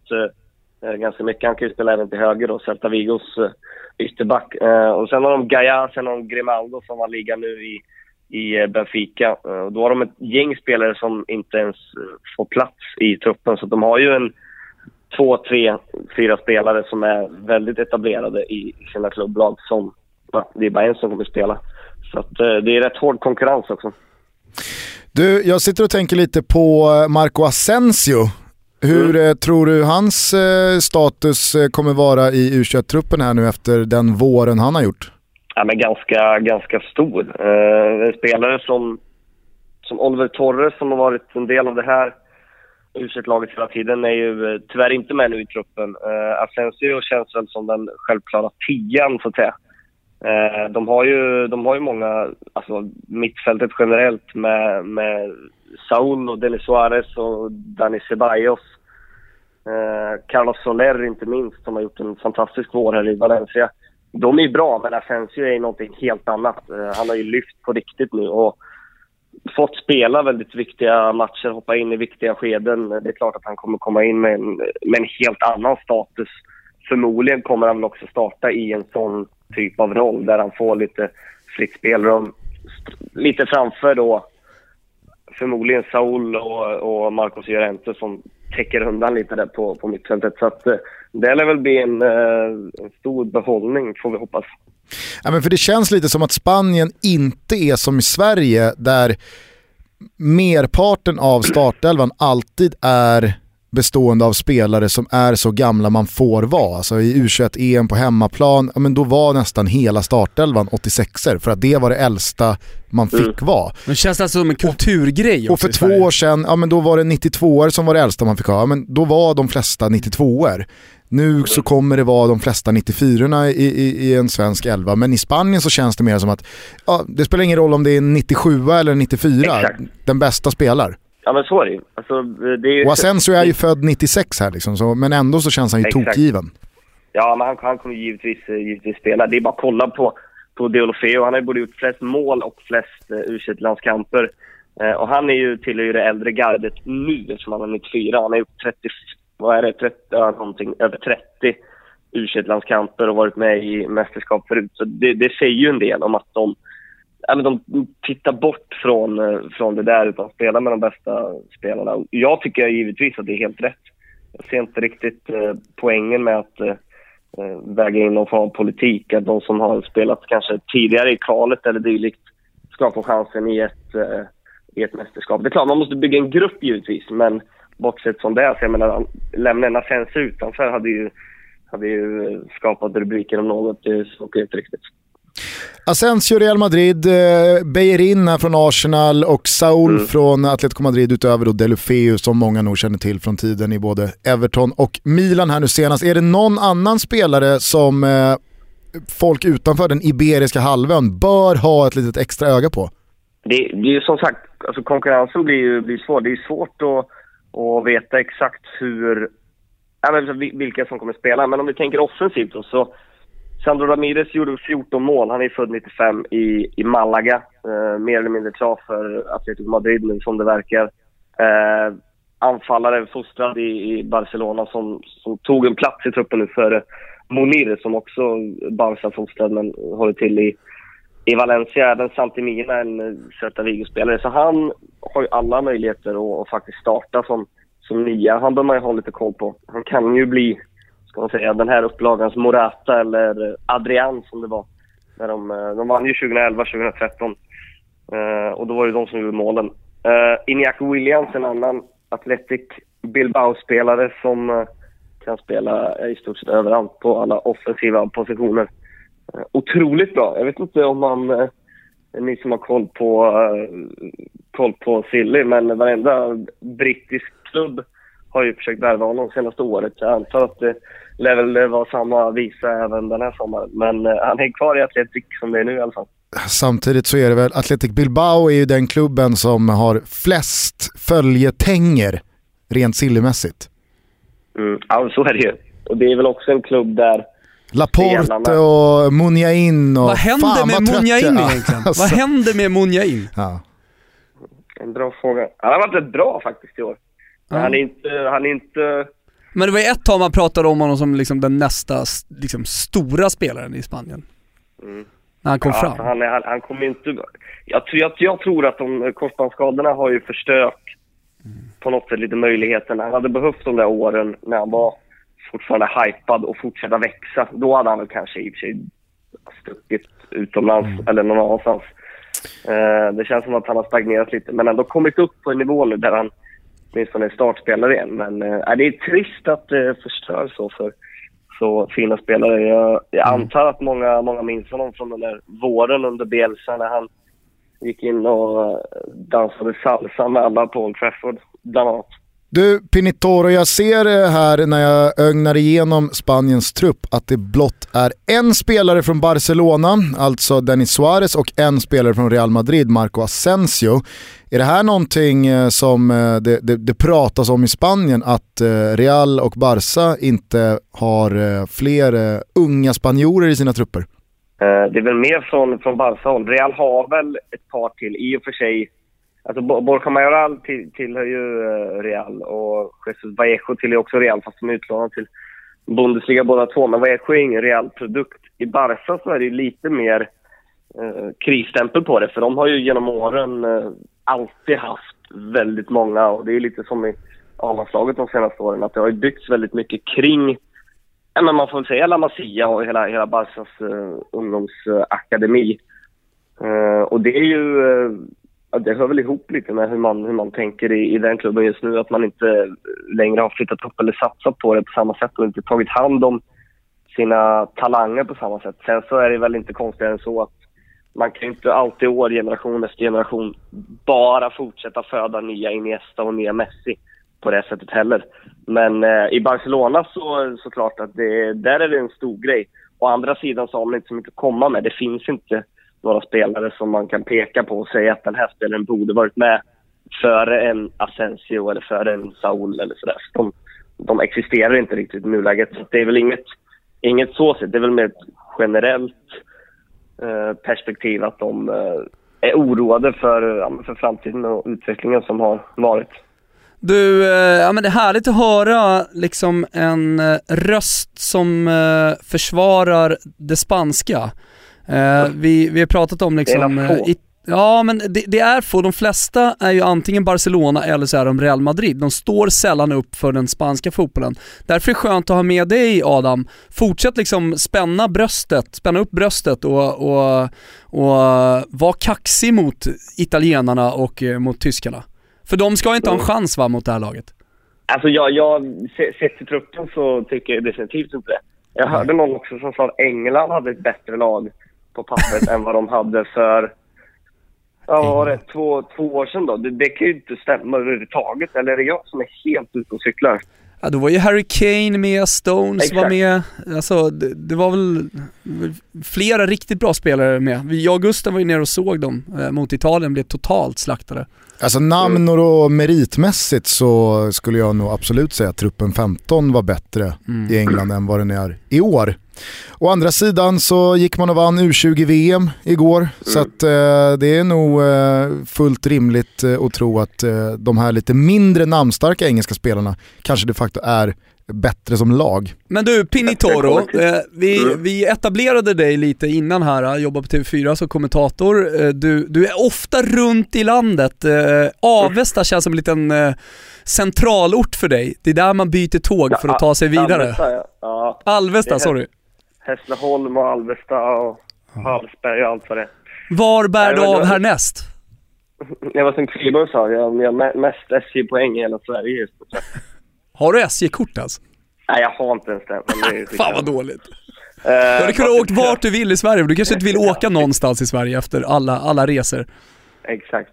uh, ganska mycket. Han kan ju spela även till höger då, Celta Vigos uh, ytterback. och sen har de Gaia, sen har de Grimaldo som var ligan nu i, i Benfica. och då har de ett gäng spelare som inte ens får plats i truppen, så de har ju en två, tre, fyra spelare som är väldigt etablerade i sina klubblag som, det är bara en som kommer spela. Så att, eh, det är rätt hård konkurrens också. Du, jag sitter och tänker lite på eh, Marco Asensio. Hur mm. Eh, tror du hans status kommer vara i U21-truppen här nu efter den våren han har gjort? ja, men ganska, ganska stor. En spelare som, som Oliver Torres som har varit en del av det här u laget hela tiden är ju tyvärr inte med nu i truppen. Uh, Asensio känns väl som den självklara tian så att säga. Eh, de, har ju, de har ju många, alltså mittfältet generellt med, med Saul och Denis Suarez och Dani Ceballos. Eh, Carlos Soler inte minst som har gjort en fantastisk vår här i Valencia de är bra, men Asensio är någonting helt annat. Eh, han har ju lyft på riktigt nu och fått spela väldigt viktiga matcher, hoppa in i viktiga skeden. Det är klart att han kommer komma in med en, med en helt annan status. Förmodligen kommer han väl också starta i en sån typ av roll där han får lite fritt spelrum. Lite framför då förmodligen Saul och, och Marcos Llorente som täcker undan lite där på, på mittfältet. Så att, eh, det lär väl bli en, eh, en stor behållning får vi hoppas. Ja, men för det känns lite som att Spanien inte är som i Sverige där merparten av startelvan alltid är bestående av spelare som är så gamla man får vara. Alltså i U21-EM på hemmaplan, ja, men då var nästan hela startelvan 86er för att det var det äldsta man fick mm. vara. Men känns det alltså som en kulturgrej Och för två år sedan, ja men då var det 92 er som var det äldsta man fick ha, ja, men då var de flesta 92 er nu så kommer det vara de flesta 94 i, i, i, en svensk elva, men i Spanien så känns det mer som att ja, det spelar ingen roll om det är 97 eller 94, Exakt. den bästa spelar. Ja men så är det ju. Alltså, det är ju... Och Asensio är ju född 96 här liksom, så, men ändå så känns han ju tokgiven. Ja men han, han kommer givetvis, eh, givetvis spela. Det är bara att kolla på, på Deulofeo. Han har ju både gjort flest mål och flest uh, u landskamper uh, Och han är ju, tillhör ju det äldre gardet nu eftersom han är 94. Han har gjort 30, vad är det, 30, ja, någonting, över 30 u landskamper och varit med i mästerskap förut. Så det, det säger ju en del om att de ja, men de tittar bort från, eh, från det där utan spelar med de bästa spelarna. Jag tycker givetvis att det är helt rätt. Jag ser inte riktigt eh, poängen med att eh, eh, väga in någon form av politik. Att de som har spelat kanske tidigare i kvalet eller dylikt ska få chansen i ett, eh, i ett mästerskap. Det är klart, man måste bygga en grupp givetvis, men bortsett från det, så jag menar, lämna en Asens utanför hade ju, hade ju skapat rubriker om något. Det såg inte riktigt. Asensio Real Madrid, eh, Beijerin från Arsenal och Saul mm. från Atletico Madrid utöver då Delufeu som många nog känner till från tiden i både Everton och Milan här nu senast. Är det någon annan spelare som eh, folk utanför den iberiska halvön bör ha ett litet extra öga på? Det, det är ju som sagt, alltså konkurrensen blir ju blir svår. Det är svårt att, att veta exakt hur, ja, vilka som kommer spela. Men om vi tänker offensivt då, så Sandro Ramirez gjorde 14 mål. Han är född 95 i, i Malaga. Eh, mer eller mindre klar för Atletico Madrid nu som det verkar. Eh, anfallare fostrad i, i Barcelona som, som, tog en plats i truppen nu för Monir som också Barca-fostrad men håller till i, i Valencia. Även Santimina, en eh, Celta Vigo-spelare. Så han har ju alla möjligheter att, att faktiskt starta som, som nia. Han bör man ju ha lite koll på. Han kan ju bli ska man säga, den här upplagans Morata eller Adrian som det var. När de, eh, de vann ju 2011, 2013. Uh, och då var det de som gjorde målen. Uh, Iñaki Williams, en annan Athletic Bilbao-spelare som uh, kan spela i stort sett överallt på alla offensiva positioner. Uh, otroligt bra. Jag vet inte om man, uh, ni som har koll på, koll på Silly, men varenda brittisk klubb har ju försökt värva honom senaste året. Jag antar att det lär väl vara samma visa även den här sommaren. Men eh, han är kvar i Atletic som det är nu i alla fall. Samtidigt så är det väl, Atletic Bilbao är ju den klubben som har flest följetänger rent sillymässigt. Mm, ja, så är det ju. Och det är väl också en klubb där Laporte och Munjain och... Vad händer med Munjain egentligen? (laughs) Alltså. Vad händer med Munjain? Ja. En bra fråga. Han har varit rätt bra faktiskt i år. Mm. Han är inte, han är inte... Men det var ju ett tag man pratade om honom som liksom den nästa liksom, stora spelaren i Spanien. Mm. När han kom ja, fram. Han, han, han kommer inte... Jag, jag, jag tror att de korsbandsskadorna har ju förstört mm. på något sätt lite möjligheterna. Han hade behövt de där åren när han var fortfarande hypad och fortsätta växa. Då hade han väl kanske i och för sig stuckit utomlands mm. eller någon annanstans. Uh, det känns som att han har stagnerat lite men ändå kommit upp på en nivå nu där han åtminstone startspelare igen. Men äh, det är trist att det förstör så för, så fina spelare. Jag, jag mm. antar att många, många minns honom från den där våren under Bielsa när han gick in och dansade salsa med alla på Old Trafford, bland annat. Du Pinitoro, jag ser här när jag ögnar igenom Spaniens trupp att det blott är en spelare från Barcelona, alltså Denis Suarez och en spelare från Real Madrid, Marco Asensio. Är det här någonting eh, som eh, det, det, det pratas om i Spanien, att eh, Real och Barca inte har fler unga spanjorer i sina trupper? Det är väl mer från, från Barca-håll. Real har väl ett par till, i och för sig Alltså Borja Majoral till, tillhör ju Real och Jesus Vallejo tillhör också Real fast de är utlånade till Bundesliga båda två. Men Vallejo är ingen Real-produkt. I Barca så är det lite mer eh, krisstämpel på det för de har ju genom åren eh, alltid haft väldigt många och det är lite som i A-landslaget de senaste åren att det har byggts väldigt mycket kring ja, men man får väl säga La Masia och hela, hela Barcas uh, ungdomsakademi. Uh, och det är ju uh, det hör väl ihop lite med hur man, hur man tänker i, i den klubben just nu. Att man inte längre har flyttat upp eller satsat på det på samma sätt och inte tagit hand om sina talanger på samma sätt. Sen så är det väl inte konstigare än så att man kan ju inte alltid år, generation efter generation, bara fortsätta föda nya Iniesta och nya Messi på det sättet heller. Men eh, i Barcelona så såklart att det, där är det en stor grej. Å andra sidan så har man inte så mycket att komma med. Det finns inte några spelare som man kan peka på och säga att den här spelaren borde varit med före en Asensio eller före en Saul eller sådär. De, de existerar inte riktigt i nuläget. Så det är väl inget, inget så sett. Det är väl mer ett generellt perspektiv att de eh, är oroade för, för framtiden och utvecklingen som har varit. Du, eh, ja men det är härligt att höra liksom en eh, röst som eh, försvarar det spanska. Eh, vi, vi har pratat om liksom... Ja men det, det, är få, de flesta är ju antingen Barcelona eller så är de Real Madrid. De står sällan upp för den spanska fotbollen. Därför är det skönt att ha med dig Adam. Fortsätt liksom spänna bröstet, spänna upp bröstet och, och, och vara kaxig mot italienarna och eh, mot tyskarna. För de ska inte ha en chans va, mot det här laget? Alltså jag, jag sett till truppen så tycker jag definitivt inte det. Jag hörde någon också som sa att England hade ett bättre lag på pappret (laughs) än vad de hade för, ja vad var det, två, två år sedan då. Det, det kan ju inte stämma överhuvudtaget. Eller är det jag som är helt ute och cyklar? Ja, då var ju Harry Kane med, Stones Exakt. var med, alltså det, det, var väl flera riktigt bra spelare med. Jag och Gustav var ju nere och såg dem eh, mot Italien, blev totalt slaktade. Alltså namn och meritmässigt så skulle jag nog absolut säga att truppen 15 var bättre mm. i England än vad den är i år. Å andra sidan så gick man och vann U20-VM igår, mm. så att, eh, det är nog eh, fullt rimligt eh, att tro att eh, de här lite mindre namnstarka engelska spelarna kanske de facto är bättre som lag. Men du, Pinitoro, eh, vi, mm. vi etablerade dig lite innan här, jobbade på TV4 som kommentator. Eh, du, du är ofta runt i landet. Eh, Avesta känns som en liten eh, centralort för dig. Det är där man byter tåg för att ta sig vidare. Alvesta, ja. ja. Alvesta sorry. Hässleholm och Alvesta och Hallsberg och allt vad det är. Var bär du av härnäst? Jag var som Kviborg sa, jag har mest SJ-poäng i hela Sverige just nu. Har du SJ-kort alltså? Nej, jag har inte ens det. (laughs) Fan vad dåligt. Uh, du hade kunnat åka vart du vill i Sverige, du kanske inte vill (laughs) åka någonstans i Sverige efter alla, alla resor. Exakt.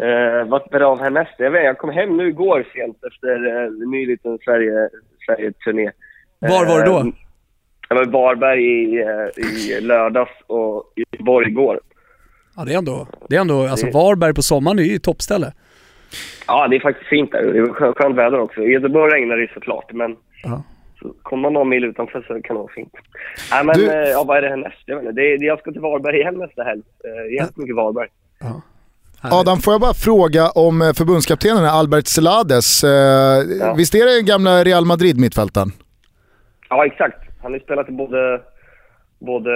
Uh, vad blir av härnäst? Jag, vet, jag kom hem nu igår sent efter uh, en ny liten Sverige, Sverige-turné. Var var du då? Jag var i Varberg i, i lördags och i Göteborg igår. Ja, det är ändå, det är ändå, alltså Varberg på sommaren är ju toppställe. Ja, det är faktiskt fint där. Det är skönt väder också. I Göteborg regnar det såklart, men ja. så kommer man någon mil utanför så kan det vara fint. Nej, men du... Eh, ja, vad är det härnäst? Jag vet inte. Det är, jag ska till Varberg igen nästa helg. Eh, jättemycket Varberg. Ja. Adam, får jag bara fråga om eh, förbundskaptenen Albert Celades. Ja. Visst är det gamla Real Madrid-mittfältaren? Ja, exakt. Han har spelat i både, både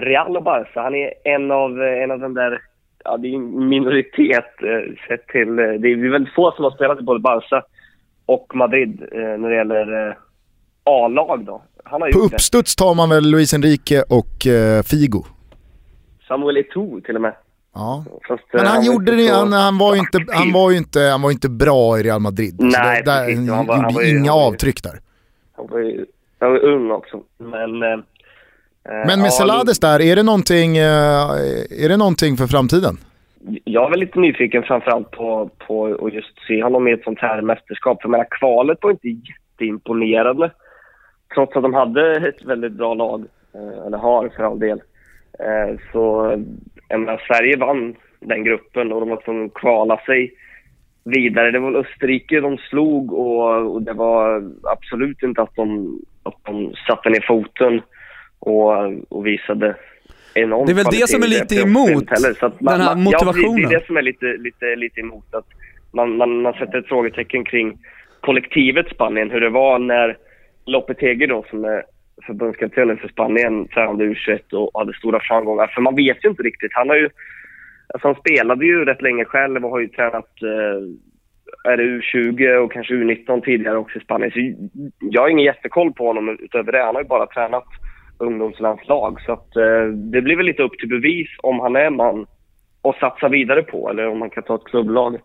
Real och Barca. Han är en av, en av de där ja, det är en minoritet eh, sett till... Eh, det är väldigt få som har spelat i både Barca och Madrid eh, när det gäller A-lag då. På uppstuds tar man väl Luis Enrique och eh, Figo? Samuel Eto'o till och med. Ja. Fast, Men han, han gjorde det, han, han, var ju inte, han, var ju inte, han var inte bra i Real Madrid. Nej, där, precis. Han, han gjorde var, inga var, avtryck där. Han var ju Han är ung också. Men, eh, Men med ja, Selades där, är det, någonting, eh, är det någonting för framtiden? Jag är väl lite nyfiken framförallt på, på att just se honom i ett sånt här mästerskap. För jag menar, kvalet var inte jätteimponerande. Trots att de hade ett väldigt bra lag, eh, eller har för all del. Så jag menar, Sverige vann den gruppen och de var tvungna att kvala sig vidare. Det var Österrike de slog och, och, det var absolut inte att de, att de satte ner foten och, och visade enorm Det är väl det som är lite emot man, den här motivationen? Ja, det är det som är lite, lite, lite emot. Att man, man, man sätter ett frågetecken kring kollektivet Spanien, hur det var när Lopetegi då, som är förbundskaptenen för Spanien, tränade U21 och hade stora framgångar. För man vet ju inte riktigt. Han har ju Alltså han spelade ju rätt länge själv och har ju tränat eh, är det U20 och kanske U19 tidigare också i Spanien. Så jag har ingen jättekoll på honom utöver det. Han har ju bara tränat ungdomslandslag. Så att, eh, det blir väl lite upp till bevis om han är man och satsa vidare på eller om man kan ta ett klubblag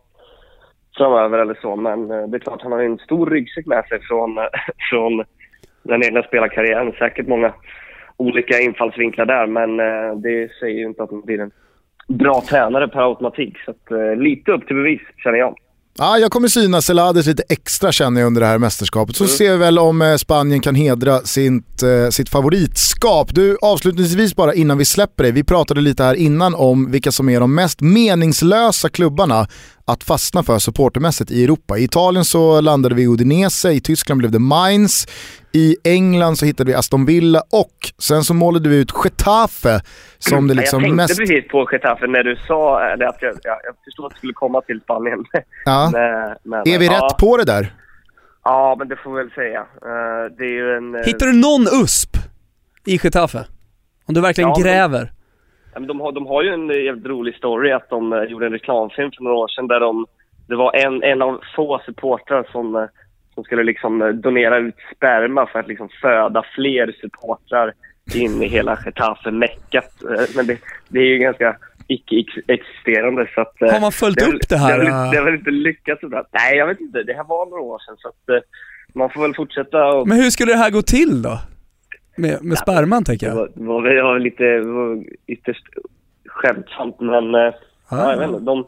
framöver eller så. Men eh, det är klart, han har en stor ryggsäck med sig från, eh, (laughs) från den egna spelarkarriären. Säkert många olika infallsvinklar där, men eh, det säger ju inte att han blir en bra tränare per automatik. Så att, eh, lite upp till bevis, känner jag. Ja, jag kommer syna Celades lite extra känner jag under det här mästerskapet. Så mm. ser vi väl om eh, Spanien kan hedra sitt, eh, sitt favoritskap. Du, avslutningsvis bara innan vi släpper dig. Vi pratade lite här innan om vilka som är de mest meningslösa klubbarna att fastna för supportermässigt i Europa. I Italien så landade vi i Udinese, i Tyskland blev det Mainz, i England så hittade vi Aston Villa och sen så målade vi ut Getafe som det liksom jag mest... Jag tänkte precis på Getafe när du sa det, att jag, jag, jag förstod att du skulle komma till Spanien. (laughs) Ja. men, men, är vi ja. rätt på det där? Ja, men det får vi väl säga. Uh, det är ju en... Uh... Hittar du någon USP i Getafe? Om du verkligen ja, gräver? Men, de, har, de har ju en jävligt rolig story att de uh, gjorde en reklamfilm för några år sedan där de... Det var en, en av få supportrar som som skulle liksom eh, donera ut sperma för att liksom föda fler supportrar in i hela Getafe-meckat. Eh, men det, det, är ju ganska icke-existerande. Så att, eh, Har man följt det upp det här? Det har, väl inte lyckats. Sådär. Nej, jag vet inte. Det här var några år sedan. Så att, man får väl fortsätta och... Men hur skulle det här gå till då? Med, med sperman tänker jag. Det var, det var, det var lite det var ytterst skämtsamt men... Ah. Ja, jag vet inte, de,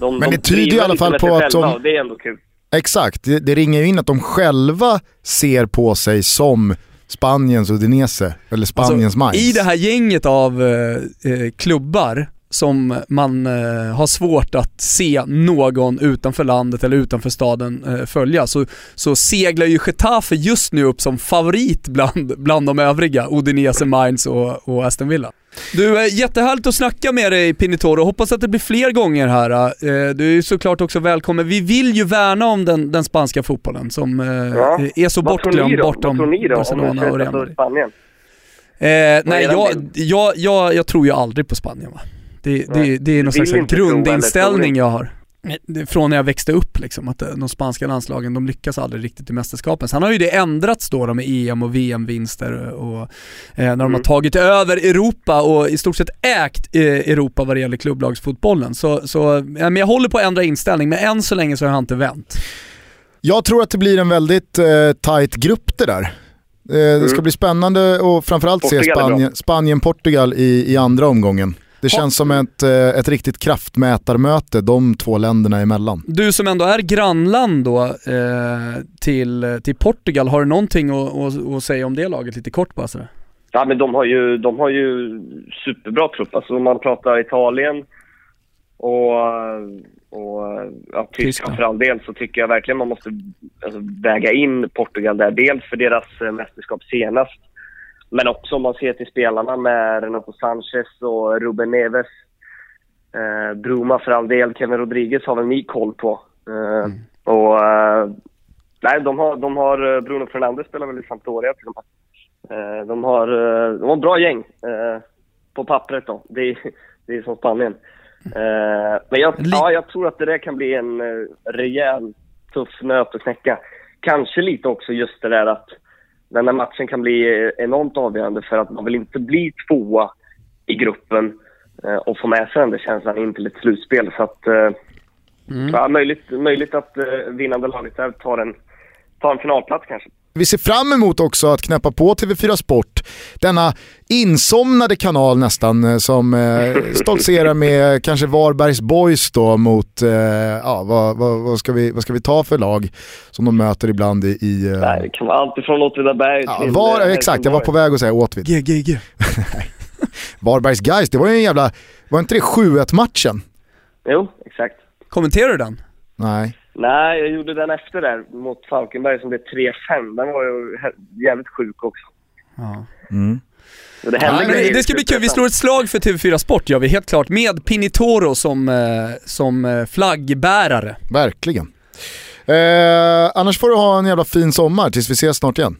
de, men det tyder i alla fall på att de... Det är ändå kul. Exakt, det, det ringer ju in att de själva ser på sig som Spaniens Udinese, eller Spaniens alltså, Mainz. I det här gänget av eh, eh, klubbar som man eh, har svårt att se någon utanför landet eller utanför staden eh, följa så, så seglar ju Getafe just nu upp som favorit bland, bland de övriga, Udinese, Mainz och, och Aston Villa. Du, är jättehärligt att snacka med dig Pinitoro, hoppas att det blir fler gånger här. Eh, du är såklart också välkommen. Vi vill ju värna om den, den spanska fotbollen som eh, ja. är så bortglömd bortom Barcelona och Real Madrid. Eh, nej, jag, jag, jag, jag tror ju aldrig på Spanien va. Det, det, det är någon slags grundinställning jag har. Från när jag växte upp liksom, att de spanska landslagen de lyckas aldrig riktigt i mästerskapen. Sen har ju det ändrats då, då med EM och VM-vinster och eh, när de mm. har tagit över Europa och i stort sett ägt eh, Europa vad det gäller klubblagsfotbollen. Så, så eh, men jag håller på att ändra inställning, men än så länge så har jag inte vänt. Jag tror att det blir en väldigt eh, tight grupp det där. Eh, det ska mm. bli spännande och framförallt Portugal se Spanien, Spanien-Portugal i, i andra omgången. Det känns som ett, eh, ett riktigt kraftmätarmöte de två länderna emellan. Du som ändå är grannland då eh, till, till Portugal, har du någonting att, att, att, säga om det laget lite kort bara sådär? Ja men de har ju, de har ju superbra trupp. Alltså om man pratar Italien och, och ja, Tyskland för all del så tycker jag verkligen man måste alltså, väga in Portugal där. Dels för deras eh, mästerskap senast men också om man ser till spelarna med Renato Sanchez och Ruben Neves. Eh, Bruma för all del, Kevin Rodriguez har väl ni koll på. Eh, mm. Och eh, nej, de har, de har eh, Bruno Fernandes spelar väl i Sampdoria till och med. Eh, de har, eh, de har bra gäng på pappret då. Det är, (laughs) det är som Spanien. men jag, ja, jag tror att det där kan bli en rejäl tuff nöt att knäcka. Kanske lite också just det där att den här matchen kan bli enormt avgörande för att man vill inte bli tvåa i gruppen eh, och få med sig den där känslan in till ett slutspel. Så att, eh, mm. ja, möjligt, möjligt att eh, vinnande laget där tar en, tar en finalplats kanske. Vi ser fram emot också att knäppa på TV4 Sport, denna insomnade kanal nästan eh, som eh, (laughs) stoltserar med kanske Varbergs Boys då mot, eh, ja vad, vad, vad, ska vi, vad ska vi ta för lag som de möter ibland i... i eh... Nej, det kan vara allt ifrån Åtvidaberg ja, till... var, eh, exakt, jag var på väg att säga Åtvid. GGG. (laughs) Varbergs Guys, det var ju en jävla, var inte det 7-1 matchen? Jo, exakt. Kommenterar du den? Nej. Nej, jag gjorde den efter där mot Falkenberg som blev 3-5. Den var ju jävligt sjuk också. Ja. Mm. Det hände Nej, Men grejer det i ska bli kul, vi slår ett slag för TV4 Sport gör vi helt klart, med Pinitoro som, eh, som eh, flaggbärare. Verkligen. Eh, annars får du ha en jävla fin sommar tills vi ses snart igen.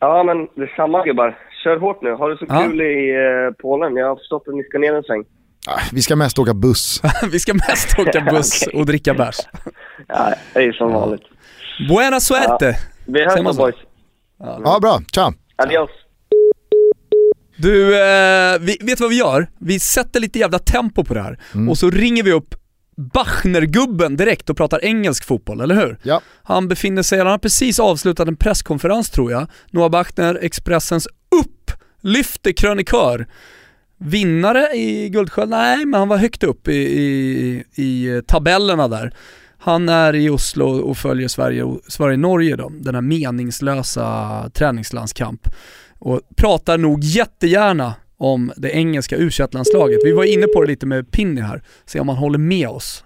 Ja, men detsamma gubbar. Kör hårt nu. Ha det så Ja. kul i eh, Polen. Jag har förstått att ni ska ner en sväng. Ah, vi ska mest åka buss. (laughs) vi ska mest åka (laughs) buss och dricka bärs. Ja, det är som vanligt. Buena suerte! Vi Säger hörs då boys. Ja, bra. Tja. Adios. Du, eh, vi, vet du vad vi gör? Vi sätter lite jävla tempo på det här och så ringer vi upp Bachnergubben direkt och pratar engelsk fotboll, eller hur? Ja. Han befinner sig, han har precis avslutat en presskonferens tror jag. Noah Bachner, Expressens upplyfte krönikör. Vinnare i Guldsköld? Nej, men han var högt upp i, i, i tabellerna där. Han är i Oslo och följer Sverige och Sverige-Norge då, den här meningslösa träningslandskamp. Och pratar nog jättegärärna om det engelska u landslaget Vi var inne på det lite med Pinny här, se om han håller med oss.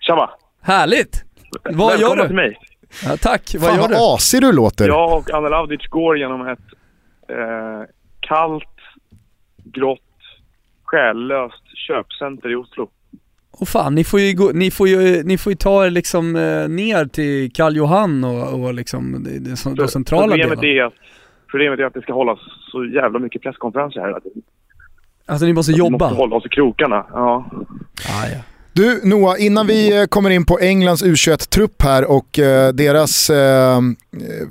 Tjaba! Härligt! Vad Välkomna gör till du? mig. Ja, tack, vad Fan gör vad du? asig du låter. Jag och Lavdic går genom ett eh, kallt, grått, själlöst köpcenter i Oslo. Och fan, ni får ju, gå, ni får ju, ni får ju ta er liksom eh, ner till Karl Johan och, och liksom som- de centrala problemet delarna. är, att, problemet är att det ska hållas så jävla mycket presskonferenser här hela tiden. Alltså ni måste Vi jobba. måste hålla oss i krokarna. Ja. Ah, ja. Du Noah, innan vi eh, kommer in på Englands U21-trupp här och eh, deras eh,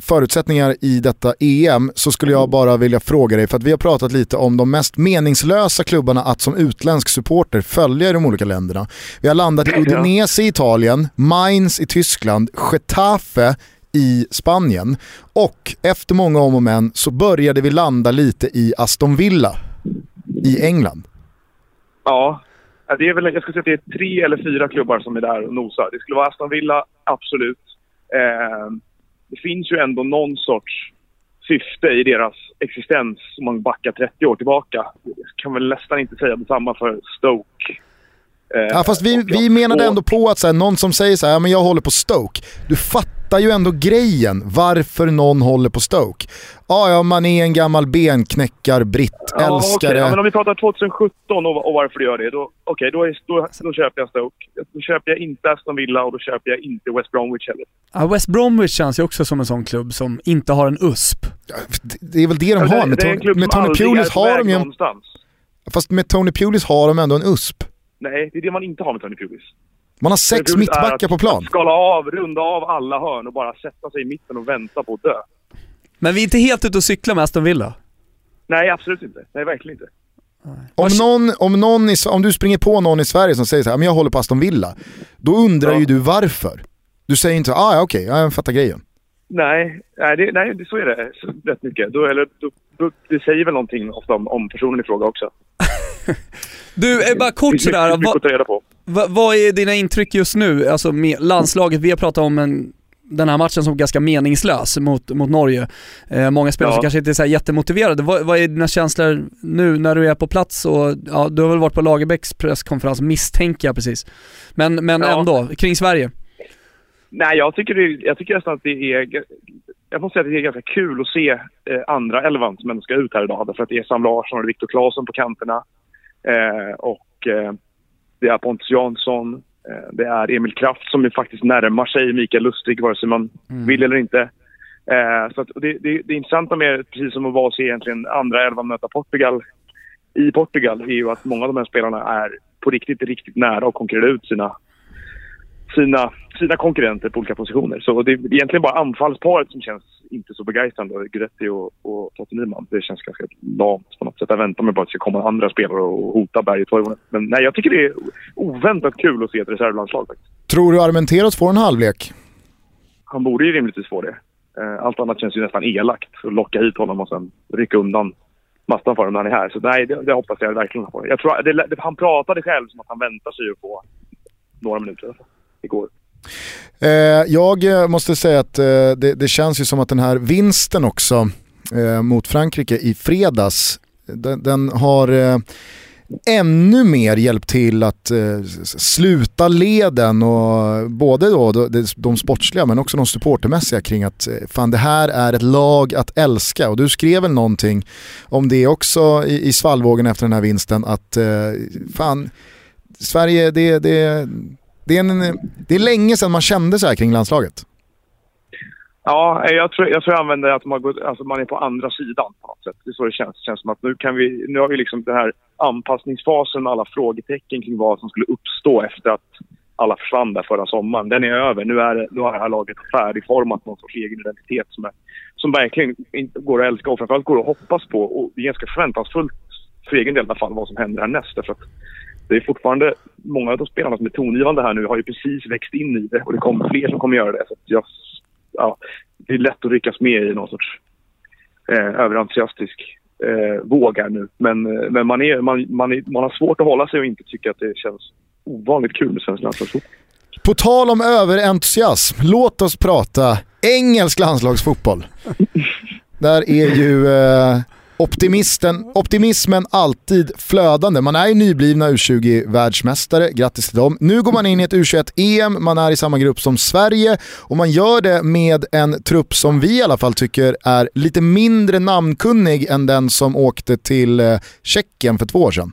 förutsättningar i detta EM så skulle jag bara vilja fråga dig, för att vi har pratat lite om de mest meningslösa klubbarna att som utländsk supporter följa i de olika länderna. Vi har landat i Udinese i Italien, Mainz i Tyskland, Getafe i Spanien och efter många om och men så började vi landa lite i Aston Villa i England. ja. Ja, Det är väl, jag skulle säga att det är tre eller fyra klubbar som är där och nosar. Det skulle vara Aston Villa, absolut. Eh, det finns ju ändå någon sorts syfte i deras existens om man backar 30 år tillbaka. Jag kan väl nästan inte säga detsamma för Stoke. Eh, Ja, fast vi, vi menade ändå på att så här, någon som säger så här, "Ja, men jag håller på Stoke. Du fattar ju ändå grejen varför någon håller på Stoke. Ja, ja, man är en gammal benknäckarbritt, Ja, älskare. okej. Ja, men om vi pratar 2017 och, och varför du gör det, då, okej, då, är- då, då köper jag Stoke. Då köper jag inte Aston Villa och då köper jag inte West Bromwich heller. Ja, West Bromwich känns ju också som en sån klubb som inte har en USP. Det är väl det de Ja, har. det, Med, det är en Tony- klubb med Tony Pulis har de ju en, någonstans. Fast med Tony Pulis har de ändå en USP. Nej, det är det man inte har med Tony Pulis. Man har sex mittbackar på plan. Skala av, runda av alla hörn och bara sätta sig i mitten och vänta på att dö. Men vi är inte helt ute och cyklar med Aston Villa. Nej, absolut inte. Nej, verkligen inte. Om, någon, om, någon i, om du springer på någon i Sverige som säger så här, men jag håller på Aston Villa. Då undrar Ja. ju du varför. Du säger inte, ah, ja okej, ja, jag fattar grejen. Nej, nej, det, nej det, så är det så, rätt mycket. Då, eller, då, då, det säger väl någonting ofta om, om personen i fråga också. (laughs) Du, eh, bara kort sådär, mycket vad, att ta reda på. vad, vad är dina intryck just nu? Alltså med landslaget, vi har pratat om en, den här matchen som ganska meningslös mot, mot Norge. Eh, många spelare Ja. som kanske inte är så jättemotiverade. Vad, vad är dina känslor nu när du är på plats och, ja, du har väl varit på Lagerbäcks presskonferens misstänker jag precis. Men, men Ja. ändå, kring Sverige. Nej, jag tycker, det, jag tycker nästan att det är... Jag måste säga att det är ganska kul att se eh, andra elvan som ändå ska ut här idag. Därför att det är Sam Larsson och Viktor Claesson på kanterna. Eh, och eh, det är Pontus Jansson. Eh, det är Emil Kraft som ju faktiskt närmar sig Mikael Lustig vare sig man vill eller inte. Så det, det, det intressanta med precis som att vara och se egentligen andra elvan möta Portugal i Portugal är ju att många av de här spelarna är på riktigt, riktigt nära att konkurrera ut sina sina, sina konkurrenter på olika positioner. Så det är egentligen bara anfallsparet som känns inte så begeistrande. Guidetti och, och Totte Nyman. Det känns ganska lamt på något sätt. Jag väntar mig bara att det ska komma andra spelare och hota berget. Men nej, jag tycker det är oväntat kul att se ett reservlandslag faktiskt. Tror du Armenteros får en halvlek? Han borde ju rimligtvis få det. Eh, allt annat känns ju nästan elakt. Att locka hit honom och sen rycka undan mattan för honom när han är här. Så nej, det, det hoppas jag verkligen på. Jag tror, det, han pratade själv som att han väntar sig att få några minuter igår. Eh, jag eh, måste säga att eh, det, det, känns ju som att den här vinsten också eh, mot Frankrike i fredags, den, den har eh, ännu mer hjälpt till att eh, sluta leden och både då de, de sportsliga men också de supportermässiga kring att eh, fan det här är ett lag att älska. Och du skrev väl någonting om det också i, i svallvågen efter den här vinsten att eh, fan Sverige det, det, det, är en, det är länge sedan man kände så här kring landslaget. Ja, jag tror jag, tror jag använder att man, går, alltså man är på andra sidan på något sätt. Det är så det känns. Det känns som att nu, kan vi, nu har vi liksom den här anpassningsfasen med alla frågetecken kring vad som skulle uppstå efter att alla försvann där förra sommaren. Den är över. Nu är, nu har det här laget färdigformat någon sorts egen identitet som, är, som verkligen inte går att älska och framförallt går att hoppas på. Och det är ganska förväntansfullt för egen del i alla fall vad som händer härnäst. För att det är fortfarande många av de spelarna som är tongivande här nu har ju precis växt in i det och det kommer fler som kommer göra det. Så jag, ja, det är lätt att ryckas med i någon sorts eh, överentusiastisk eh, våg här nu. Men, eh, men man, är, man, man, är, man har svårt att hålla sig och inte tycka att det känns ovanligt kul med svensk landslagsfotboll. På tal om överentusiasm, låt oss prata engelsk landslagsfotboll. (laughs) Där är ju eh, Optimisten, optimismen alltid flödande. Man är ju nyblivna U20-världsmästare, grattis till dem. Nu går man in i ett U21-EM, man är i samma grupp som Sverige och man gör det med en trupp som vi i alla fall tycker är lite mindre namnkunnig än den som åkte till eh, Tjeckien för två år sedan.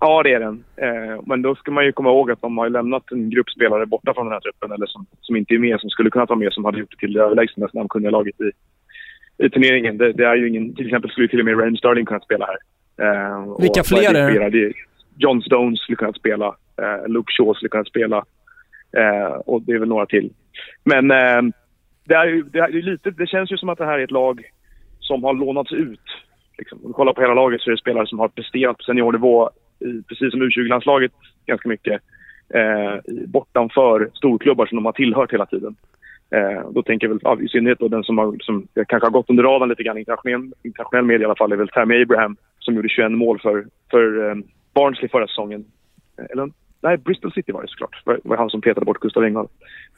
Ja, det är den. Eh, men då ska man ju komma ihåg att de har lämnat en grupp spelare borta från den här truppen, eller som, som inte är med, som skulle kunna vara med, som hade gjort det till det överlägset mest namnkunniga laget i, i turneringen. Det, det, är ju ingen, till exempel skulle till och med Raheem Sterling kunna spela här. Eh, Vilka fler är det? John Stones skulle kunna spela. Eh, Luke Shaw skulle kunna spela. Eh, och det är väl några till. Men eh, det, är ju, det, är lite, det känns ju som att det här är ett lag som har lånats ut. Liksom. Om du kollar på hela laget så är det spelare som har presterat på seniornivå, precis som U20-landslaget, ganska mycket. Eh, bortanför storklubbar som de har tillhört hela tiden. Eh, då tänker jag väl, i synnerhet då den som, har, som kanske har gått under radarn lite grann internationell, internationell media i alla fall, är väl Tammy Abraham som gjorde 21 mål för, för eh, Barnsley förra säsongen. Eh, eller, nej, Bristol City var det såklart. Det var han som petade bort Gustav Engvall.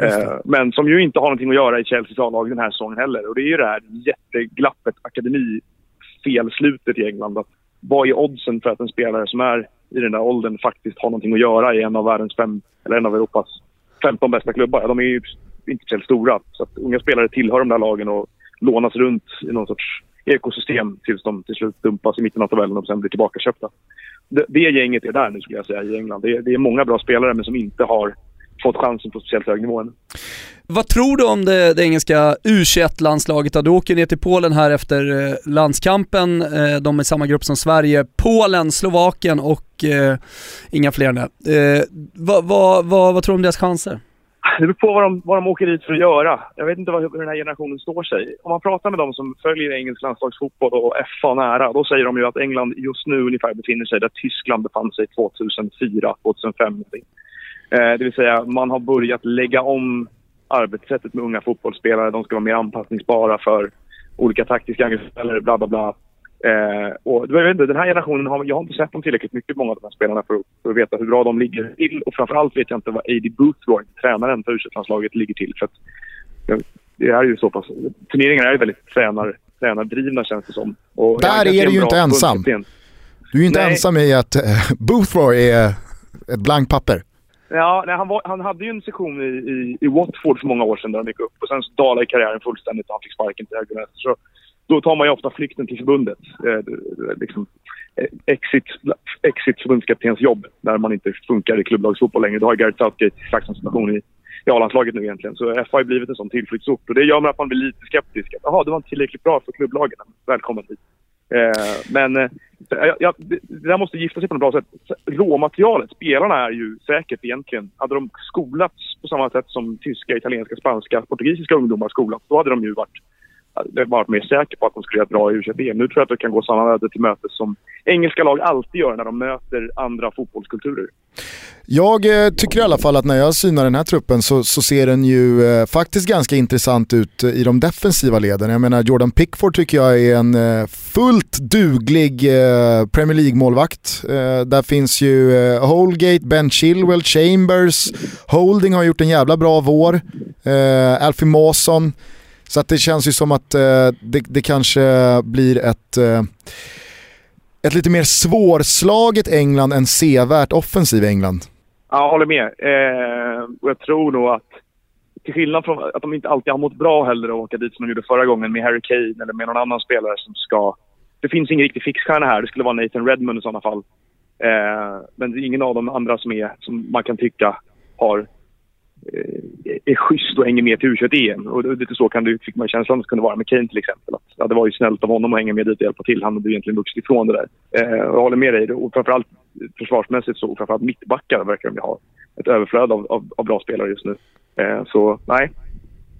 Eh, men som ju inte har någonting att göra i Chelseas A-lag den här säsongen heller. Och det är ju det här jätteglappet, akademifelslutet i England. Att vad är oddsen för att en spelare som är i den där åldern faktiskt har någonting att göra i en av världens fem, eller en av Europas 15 bästa klubbar? De är ju inte speciellt stora. Så att unga spelare tillhör de där lagen och lånas runt i någon sorts ekosystem tills de till slut dumpas i mitten av tabellen och sen blir tillbakaköpta. Det, det gänget är där nu skulle jag säga i England. Det, det är många bra spelare men som inte har fått chansen på speciellt hög nivå än. Vad tror du om det, det engelska U21-landslaget Du åker ner till Polen här efter eh, landskampen, eh, de är i samma grupp som Sverige. Polen, Slovakien och eh, inga fler än det. Eh, vad, vad, vad, vad tror du om deras chanser? Det beror på vad de, vad de åker dit för att göra. Jag vet inte vad, hur den här generationen står sig. Om man pratar med dem som följer engelsk landslagsfotboll och FA nära, då säger de ju att England just nu ungefär befinner sig där Tyskland befann sig 2004, 2005. Eh, det vill säga, man har börjat lägga om arbetssättet med unga fotbollsspelare. De ska vara mer anpassningsbara för olika taktiska angreppsspelare, bla bla bla. Eh, och jag vet inte, den här generationen har, jag har inte sett dem tillräckligt mycket, många av de här spelarna, för, för att veta hur bra de ligger till. Och framförallt vet jag inte vad A.D. Boothroyd, tränaren för u landslaget ligger till. För att, det är ju så pass, turneringar är väldigt tränar, tränardrivna känns det som. Och Där är du ju inte ensam. Du är ju inte Nej. ensam i att uh, Boothroyd är ett blankt papper. Ja, nej, han, var, han hade ju en session i, i, i Watford för många år sedan där han gick upp och sen dalade karriären fullständigt och han fick sparken till höger Så då tar man ju ofta flykten till förbundet. Eh, liksom, eh, exit, exit förbundskaptens jobb när man inte funkar i klubblagsfotboll längre. Då har Gareth Southgate sagt en situation i, i A-landslaget nu egentligen. Så FA har blivit en sån tillflyktsort och det gör att man blir lite skeptisk. Jaha, det var inte tillräckligt bra för klubblagen. Välkommen hit. Eh, men eh, ja, det, det där måste gifta sig på något bra sätt. Råmaterialet, spelarna är ju säkert egentligen, hade de skolats på samma sätt som tyska, italienska, spanska, portugisiska ungdomar skolats, då hade de ju varit Alltså, jag varit mer säker på att de skulle göra ett bra u Nu tror jag att de kan gå samma öde till mötes som engelska lag alltid gör när de möter andra fotbollskulturer. Jag eh, tycker i alla fall att när jag synar den här truppen så, så ser den ju eh, faktiskt ganska intressant ut eh, i de defensiva leden. Jag menar Jordan Pickford tycker jag är en eh, fullt duglig eh, Premier League-målvakt. Eh, där finns ju eh, Holgate, Ben Chilwell, Chambers, Holding har gjort en jävla bra vår, eh, Alfie Mawson. Så att det känns ju som att eh, det, det, kanske blir ett eh, ett lite mer svårslaget England än sevärt offensiv England. Ja, jag håller med. Eh, och jag tror nog att till skillnad från att de inte alltid har mått bra heller att åka dit som de gjorde förra gången med Harry Kane eller med någon annan spelare som ska... Det finns ingen riktig fixstjärna här. Det skulle vara Nathan Redmond i sådana fall. Eh, men det är ingen av de andra som, är, som man kan tycka har Eh, är schysst och hänger med till U21-EM. Och lite så kan det, fick man känslan att det kunde vara med Kane till exempel. Att, ja, det var ju snällt av honom att hänga med dit och hjälpa till. Han hade ju egentligen vuxit ifrån det där. Eh, jag håller med dig. Och framförallt försvarsmässigt så, framförallt mittbackar verkar de ha ett överflöd av, av, av bra spelare just nu. Eh, så nej,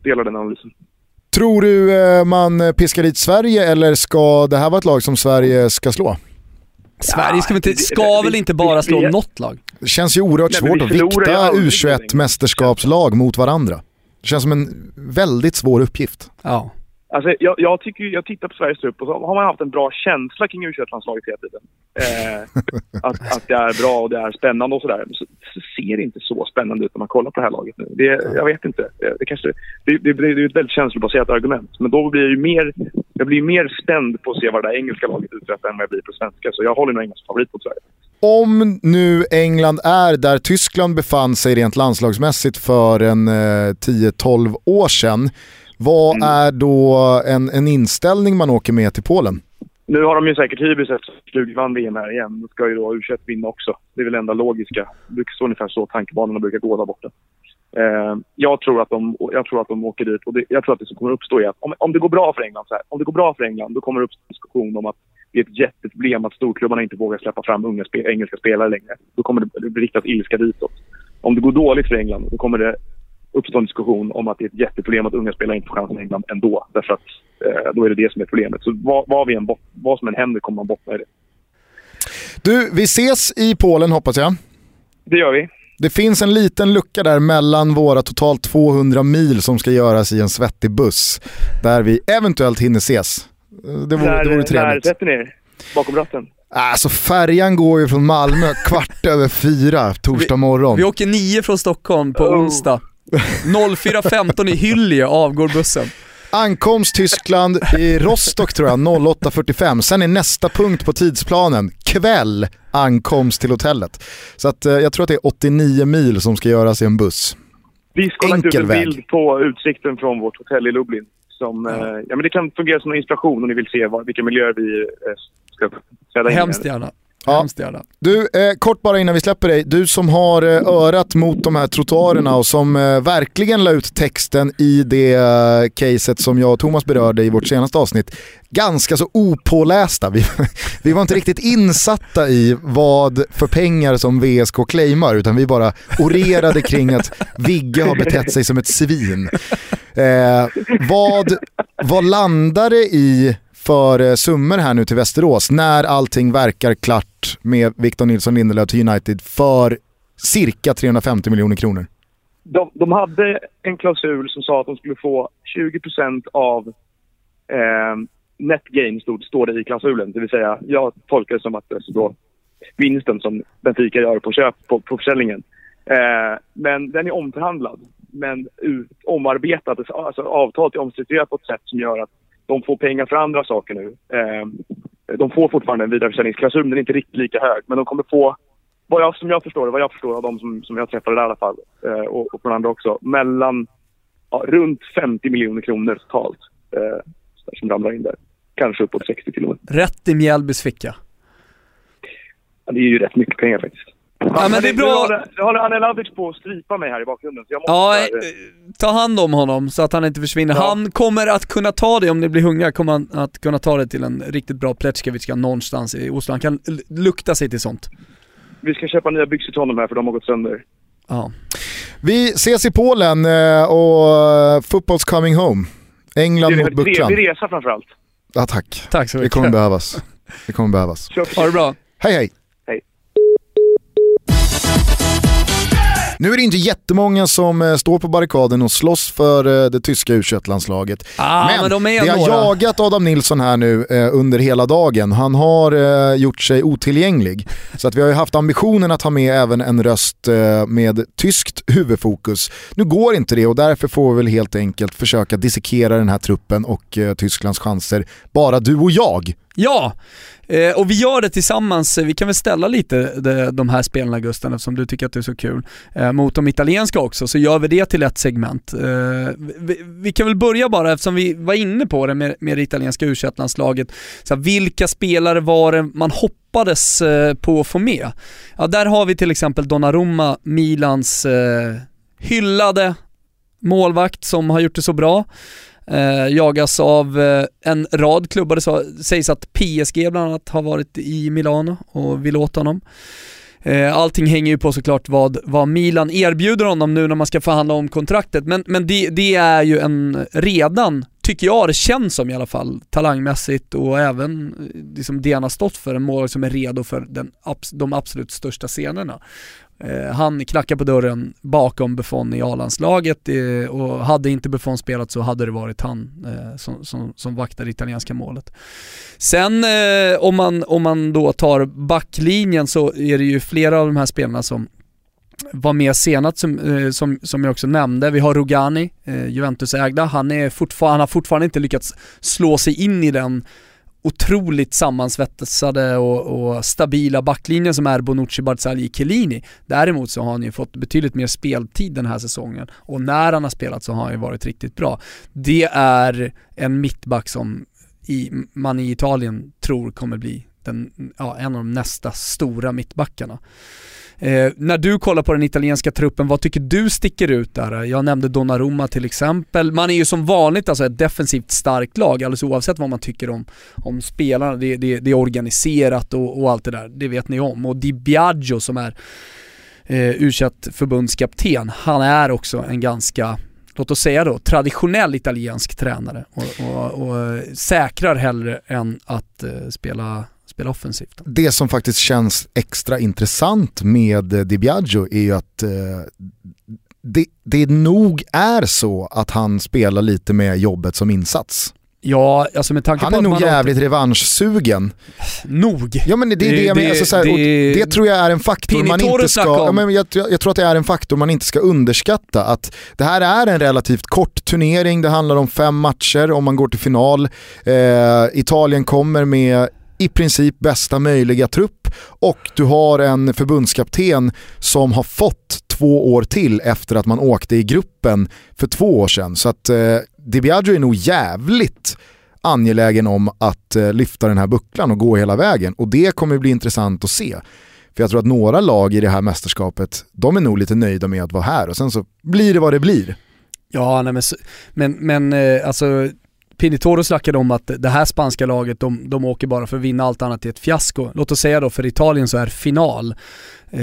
delar den analysen. Tror du eh, man piskar dit Sverige eller ska det här vara ett lag som Sverige ska slå? Sverige ska, inte, ska väl inte bara slå något lag? Det känns ju oerhört svårt att vikta U21-mästerskapslag mot varandra. Det känns som en väldigt svår uppgift. Ja. Alltså, jag, jag, tycker, jag tittar på Sveriges trupp och så har man haft en bra känsla kring U21-landslaget hela tiden. Eh, att, att det är bra och det är spännande och sådär. Så, så ser det inte så spännande ut när man kollar på det här laget nu. Det, jag vet inte. Det, kanske, det, det, det är ett väldigt känslobaserat argument. Men då blir jag ju mer, jag blir mer spänd på att se vad det där engelska laget uträttar än vad jag blir på svenska. Så jag håller nog engelsk favorit mot Sverige. Om nu England är där Tyskland befann sig rent landslagsmässigt för en eh, 10-12 år sedan vad mm. är då en, en inställning man åker med till Polen? Nu har de ju säkert hybris efter att Flug vann VM här igen. Då ska ju då u vinna också. Det är väl enda logiska. Det brukar stå ungefär så tankebanorna brukar gå där borta. Eh, jag, tror att de, jag tror att de åker dit och det, jag tror att det som kommer uppstå är att om, om det går bra för England så här, om det går bra för England då kommer det uppstå en diskussion om att det är ett jätteproblem att storklubbarna inte vågar släppa fram unga spe, engelska spelare längre. Då kommer det riktas ilska ditåt. Om det går dåligt för England då kommer det uppstå en diskussion om att det är ett jätteproblem att unga spelare inte får chansen i England ändå. Därför att eh, då är det det som är problemet. Så vad, vad, vi än vad som än händer kommer man bottna i det. Du, vi ses i Polen hoppas jag. Det gör vi. Det finns en liten lucka där mellan våra totalt 200 mil som ska göras i en svettig buss. Där vi eventuellt hinner ses. Det vore, när, det vore trevligt. När sätter ni er? Bakom ratten? Alltså färjan går ju från Malmö kvart över fyra torsdag morgon. Vi, vi åker nio från Stockholm på oh. onsdag. 04.15 i Hyllie avgår bussen. Ankomst Tyskland i Rostock tror jag, 08.45. Sen är nästa punkt på tidsplanen, kväll, ankomst till hotellet. Så att, eh, jag tror att det är 89 mil som ska göras i en buss. Vi ska lägga ut en väg. bild på utsikten från vårt hotell i Lublin. Som, ja. Eh, ja men det kan fungera som en inspiration om ni vill se vad, vilka miljöer vi eh, ska träda in i. Hemskt gärna. Ja. Hemskt gärna. Du, eh, kort bara innan vi släpper dig. Du som har eh, örat mot de här trottoarerna och som eh, verkligen la ut texten i det eh, caset som jag och Thomas berörde i vårt senaste avsnitt. Ganska så opålästa. Vi, (laughs) vi var inte riktigt insatta i vad för pengar som VSK claimar utan vi bara orerade kring att Vigge har betett sig som ett svin. Eh, vad, vad landar det i för eh, summor här nu till Västerås när allting verkar klart med Victor Nilsson Lindelöf till United för cirka 350 miljoner kronor? De, de, hade en klausul som sa att de skulle få 20% av eh, net gain, stod, står det i klausulen. Det vill säga, jag tolkar det som att det är då vinsten som Benfica gör på köp på, på försäljningen. Eh, men den är omförhandlad. Men ut, alltså avtalet är omstrukturerat på ett sätt som gör att de får pengar för andra saker nu. Eh, de får fortfarande en vidareförsäljningsklausul, den är inte riktigt lika hög. Men de kommer få, vad jag, som jag förstår det, vad jag förstår av de som, som jag träffade där i alla fall, eh, och, och från andra också, mellan ja, runt 50 miljoner kronor totalt eh, som ramlar in där. Kanske uppåt 60 till och med. Rätt i Mjällbys ficka. Ja, det är ju rätt mycket pengar faktiskt. Ja, men det är bra. Nu håller Anelavic på att strypa mig här i bakgrunden. Så jag måste ja, eh, ta hand om honom så att han inte försvinner. Ja. Han kommer att kunna ta det, om ni blir hungriga, kommer han att kunna ta det till en riktigt bra Pletskavitska någonstans i Oslo. Han kan lukta sig till sånt. Vi ska köpa nya byxor till honom här för de har gått sönder. Ja. Vi ses i Polen eh, och uh, football's coming home. England Det är mot en Bucklan. trevlig resa framförallt. Ja, tack. Tack så Det mycket. kommer behövas. Det kommer behövas. Ha det bra. Hej hej! Nu är det inte jättemånga som eh, står på barrikaden och slåss för eh, det tyska u landslaget Ah, men, de är vi har några. jagat Adam Nilsson här nu eh, under hela dagen. Han har gjort sig otillgänglig. Så att vi har ju haft ambitionen att ha med även en röst med tyskt huvudfokus. Nu går inte det och därför får vi väl helt enkelt försöka dissekera den här truppen och Tysklands chanser. Bara du och jag. Ja, eh, och vi gör det tillsammans. Vi kan väl ställa lite de, här spelarna Gusten, eftersom du tycker att det är så kul, eh, mot de italienska också, så gör vi det till ett segment. Eh, vi, kan väl börja bara, eftersom vi var inne på det med, det italienska u landslaget så vilka spelare var det man hoppades på att få med? Ja, där har vi till exempel Donnarumma, Milans hyllade målvakt som har gjort det så bra. Eh, jagas av eh, en rad klubbar. Det sägs att PSG bland annat har varit i Milano och vill åt honom. Eh, allting hänger ju på såklart vad, vad Milan erbjuder honom nu när man ska förhandla om kontraktet. Men, men det, det är ju en redan, tycker jag det känns som i alla fall, talangmässigt och även liksom det han har stått för, en mål som är redo för den, de absolut största scenerna. Eh, han knackar på dörren bakom Buffon i A-landslaget eh, och hade inte Buffon spelat så hade det varit han eh, som, som, som vaktar det italienska målet. Sen om, man, om man då tar backlinjen så är det ju flera av de här spelarna som var med senast som, som, som jag också nämnde. Vi har Rogani, Juventus-ägda. Han, är fortfar- han har fortfarande inte lyckats slå sig in i den otroligt sammansvetsade och, och stabila backlinjen som är Bonucci, Barzagli, Chiellini. Däremot så har han ju fått betydligt mer speltid den här säsongen och när han har spelat så har han ju varit riktigt bra. Det är en mittback som i, man i Italien tror kommer bli den, ja, en av de nästa stora mittbackarna. Eh, när du kollar på den italienska truppen, vad tycker du sticker ut där? Jag nämnde Donnarumma till exempel. Man är ju som vanligt alltså ett defensivt starkt lag, alldeles oavsett vad man tycker om, om spelarna. Det, det, det är organiserat och, och allt det där, det vet ni om. Och Di Biagio som är eh, u förbundskapten, han är också en ganska låt oss säga då, traditionell italiensk tränare och, och, och eh, säkrar hellre än att eh, spela, spela offensivt. Det som faktiskt känns extra intressant med eh, Di Biagio är ju att eh, det, det nog är så att han spelar lite med jobbet som insats. Ja, alltså med tanke Han på är nog man har- jävligt revanschsugen. Nog. Ja men det, är det, Det- jag menar, alltså, så här, och det- det tror jag är en faktor man inte ska, ja, men jag, jag tror att det är en faktor man inte ska underskatta. Att det här är en relativt kort turnering, det handlar om fem matcher om man går till final. Eh, Italien kommer med i princip bästa möjliga trupp och du har en förbundskapten som har fått två år till efter att man åkte i gruppen för två år sedan. Så att eh, Di Biagio är nog jävligt angelägen om att eh, lyfta den här bucklan och gå hela vägen. Och det kommer bli intressant att se. För jag tror att några lag i det här mästerskapet, de är nog lite nöjda med att vara här och sen så blir det vad det blir. Ja, nej, men, men, men eh, alltså Pinitoro snackade om att det här spanska laget, de, de åker bara för att vinna, allt annat är ett fiasko. Låt oss säga då för Italien så är final, eh,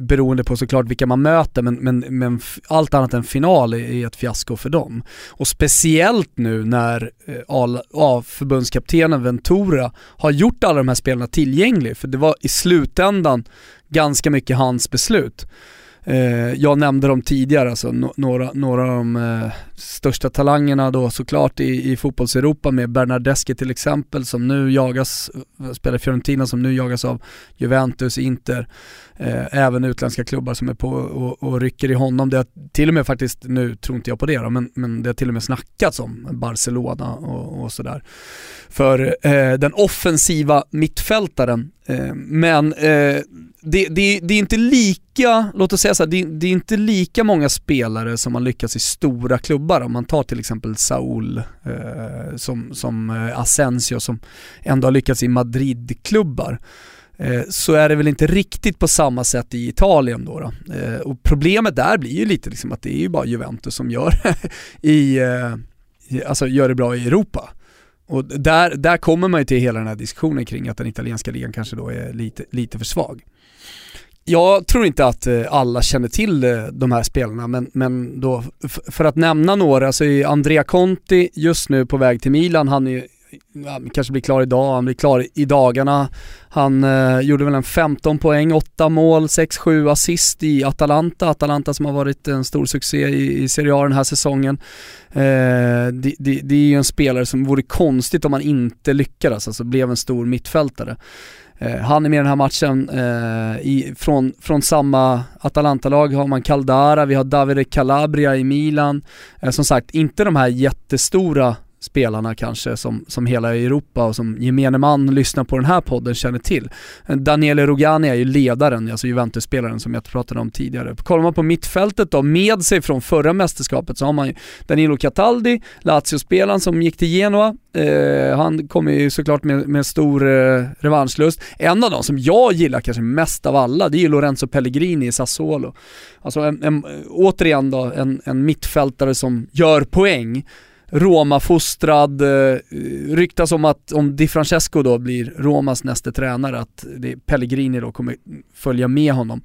beroende på såklart vilka man möter, men, men, men allt annat än final är, är ett fiasko för dem. Och speciellt nu när eh, förbundskaptenen Ventura har gjort alla de här spelarna tillgängliga, för det var i slutändan ganska mycket hans beslut. Eh, jag nämnde dem tidigare, alltså några, några av de eh, största talangerna då såklart i, i fotbollseuropa med Bernardeschi till exempel som nu jagas, eh, spelar i Fiorentina som nu jagas av Juventus, Inter, eh, även utländska klubbar som är på och, och rycker i honom. Det har till och med faktiskt, nu tror inte jag på det då, men, men det har till och med snackats om Barcelona och, och sådär. För eh, den offensiva mittfältaren, eh, men eh, det, det, det är inte lika, låt oss säga så här, det, det är inte lika många spelare som har lyckats i stora klubbar. Om man tar till exempel Saul, eh, som, som eh, Asensio som ändå har lyckats i Madrid-klubbar. Eh, så är det väl inte riktigt på samma sätt i Italien då. då. Eh, och problemet där blir ju lite liksom att det är ju bara Juventus som gör, (laughs) eh, i, alltså gör det bra i Europa. Och där, där kommer man ju till hela den här diskussionen kring att den italienska ligan kanske då är lite, lite för svag. jag tror inte att alla känner till de här spelarna, men, men då, för att nämna några så är Andrea Conti just nu på väg till Milan. Han är han kanske blir klar idag, han blir klar i dagarna. Han eh, gjorde väl en 15 poäng, 8 mål, 6-7 assist i Atalanta. Atalanta som har varit en stor succé i, i Serie A den här säsongen. Eh, det, det, det, är ju en spelare som vore konstigt om han inte lyckades, alltså blev en stor mittfältare. Eh, han är med i den här matchen, eh, i, från, från samma Atalanta-lag har man Caldara, vi har Davide Calabria i Milan. Eh, som sagt, inte de här jättestora spelarna kanske som, som hela Europa och som gemene man lyssnar på den här podden känner till. Daniele Rogani är ju ledaren, alltså Juventus-spelaren som jag pratade om tidigare. Kollar man på mittfältet då, med sig från förra mästerskapet så har man ju Danilo Cataldi, Lazio-spelaren som gick till Genoa. Eh, han kommer ju såklart med, med stor eh, revanschlust. En av dem som jag gillar kanske mest av alla, det är ju Lorenzo Pellegrini i Sassuolo. Alltså en, en, återigen då, en, en mittfältare som gör poäng Roma-fostrad, eh, ryktas om att om Di Francesco då blir Romas nästa tränare, att Pellegrini då kommer följa med honom.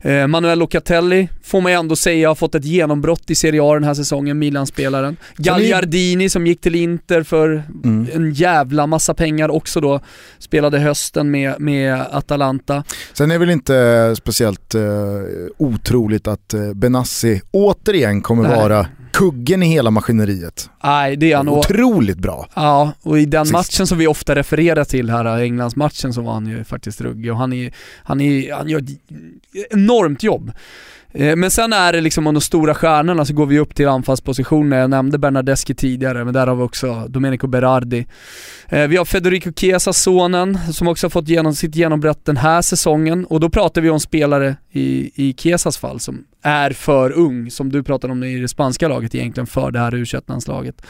Eh, Manuel Locatelli får man ju ändå säga har fått ett genombrott i Serie A den här säsongen, Milan-spelaren. Gagliardini som gick till Inter för mm. en jävla massa pengar också då, spelade hösten med, med Atalanta. Sen är det väl inte speciellt uh, otroligt att uh, Benassi återigen kommer Nej. vara kuggen i hela maskineriet. Nej, det är han. Otroligt bra. Ja, och i den Sist. matchen som vi ofta refererar till här, Englandsmatchen, så var han ju faktiskt ruggig och han, är, han, är, han gör ett enormt jobb. Eh, men sen är det liksom om de stora stjärnorna så går vi upp till anfallspositioner. Jag nämnde Bernardeschi tidigare, men där har vi också Domenico Berardi. Eh, vi har Federico Chiesa, sonen, som också har fått genom sitt genombrott den här säsongen. Och då pratar vi om spelare i, i Chiesas fall som är för ung, som du pratade om i det spanska laget egentligen, för det här u landslaget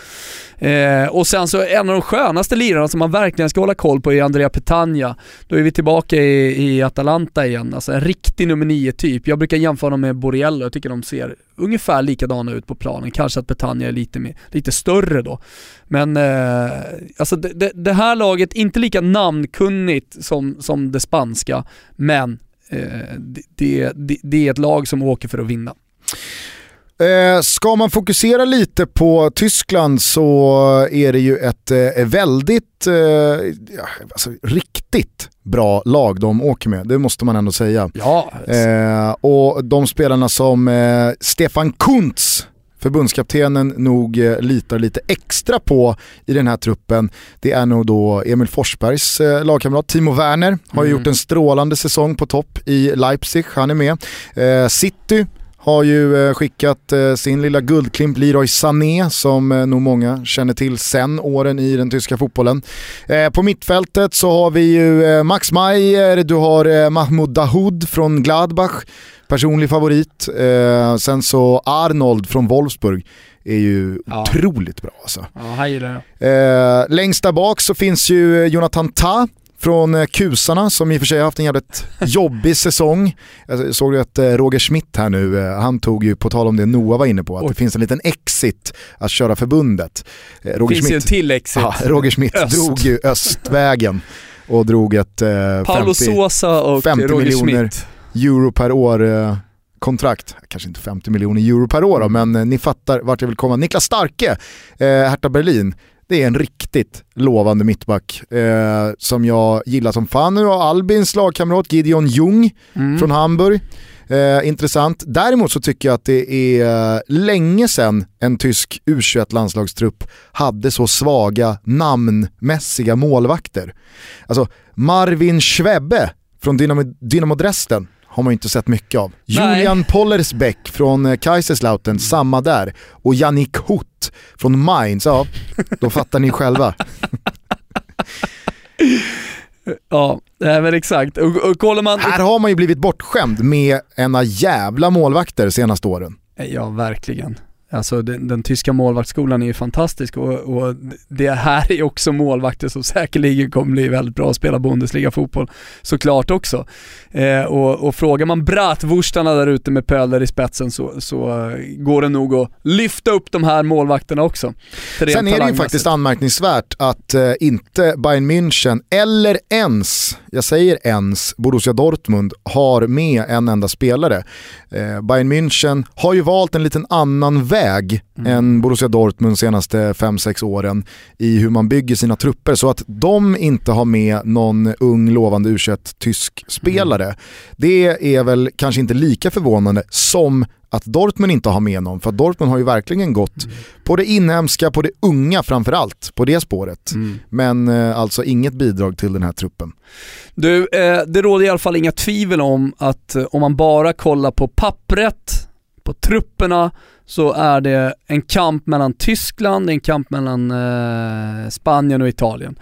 eh, Och sen så en av de skönaste lirarna som man verkligen ska hålla koll på är Andrea Petagna. Då är vi tillbaka i, i Atalanta igen, alltså en riktig nummer 9-typ. Jag brukar jämföra honom med Borriello, jag tycker de ser ungefär likadana ut på planen. Kanske att Betania är lite, mer, lite större då. Men eh, alltså det, det, det, här laget, inte lika namnkunnigt som, som det spanska, men eh, det, det, det är ett lag som åker för att vinna. Eh, ska man fokusera lite på Tyskland så är det ju ett eh, väldigt, eh, alltså, riktigt bra lag de åker med, det måste man ändå säga. Ja. Eh, och de spelarna som Stefan Kuntz förbundskaptenen nog litar lite extra på i den här truppen, det är nog då Emil Forsbergs lagkamrat Timo Werner. Har mm. gjort en strålande säsong på topp i Leipzig, han är med. City har ju skickat sin lilla guldklimp Leroy Sané som nog många känner till sen åren i den tyska fotbollen. På mittfältet så har vi ju Max Meyer, du har Mahmoud Dahoud från Gladbach personlig favorit. Eh, sen så Arnold från Wolfsburg är ju ja. otroligt bra alltså. Ja, här gillar jag. Eh, längst där bak så finns ju Jonathan Ta från eh, Kusarna som i och för sig har haft en jävligt jobbig säsong. Jag såg ju att eh, Roger Schmidt här nu, eh, han tog ju, på tal om det Noah var inne på, att Oj. det finns en liten exit att köra förbundet. Roger finns Schmidt, ju en till exit. Ja, Roger Schmidt Öst. drog ju östvägen och drog ett eh, Paolo 50, Sosa och 50 Roger miljoner. Schmidt euro per år eh, kontrakt, kanske inte 50 miljoner euro per år då, men eh, ni fattar vart jag vill komma. Niklas Starke, eh, Hertha Berlin, det är en riktigt lovande mittback eh, som jag gillar som fan. Nu har Albins lagkamrat Gideon Jung mm. från Hamburg. Eh, intressant. Däremot så tycker jag att det är länge sedan en tysk U21-landslagstrupp hade så svaga namnmässiga målvakter. Alltså Marvin Schwebbe från Dynamo, Dynamo Dresden har man ju inte sett mycket av. Nej. Julian Pollersbeck från eh, Kaiserslautern, samma där. Och Yannick Hutt från Mainz, ja, då fattar ni själva. (laughs) Ja, men exakt. Och, och kollar man... Här har man ju blivit bortskämd med ena jävla målvakter senaste åren. Ja, verkligen. Alltså den, den, tyska målvaktsskolan är ju fantastisk och, och, det här är också målvakter som säkerligen kommer bli väldigt bra att spela Bundesliga-fotboll såklart också. Eh, och, och frågar man bratwurstarna där ute med Pöler i spetsen så, så går det nog att lyfta upp de här målvakterna också. Sen är det ju faktiskt anmärkningsvärt att eh, inte Bayern München eller ens, jag säger ens, Borussia Dortmund har med en enda spelare. Eh, Bayern München har ju valt en liten annan väg mm. än Borussia Dortmund de senaste 5-6 åren i hur man bygger sina trupper. Så att de inte har med någon ung lovande u tysk spelare, mm. det är väl kanske inte lika förvånande som att Dortmund inte har med någon, för Dortmund har ju verkligen gått mm. på det inhemska, på det unga framförallt, på det spåret. Mm. Men eh, alltså inget bidrag till den här truppen. Du, eh, det råder i alla fall inga tvivel om att eh, om man bara kollar på pappret, på trupperna, så är det en kamp mellan Tyskland, en kamp mellan eh, Spanien och Italien.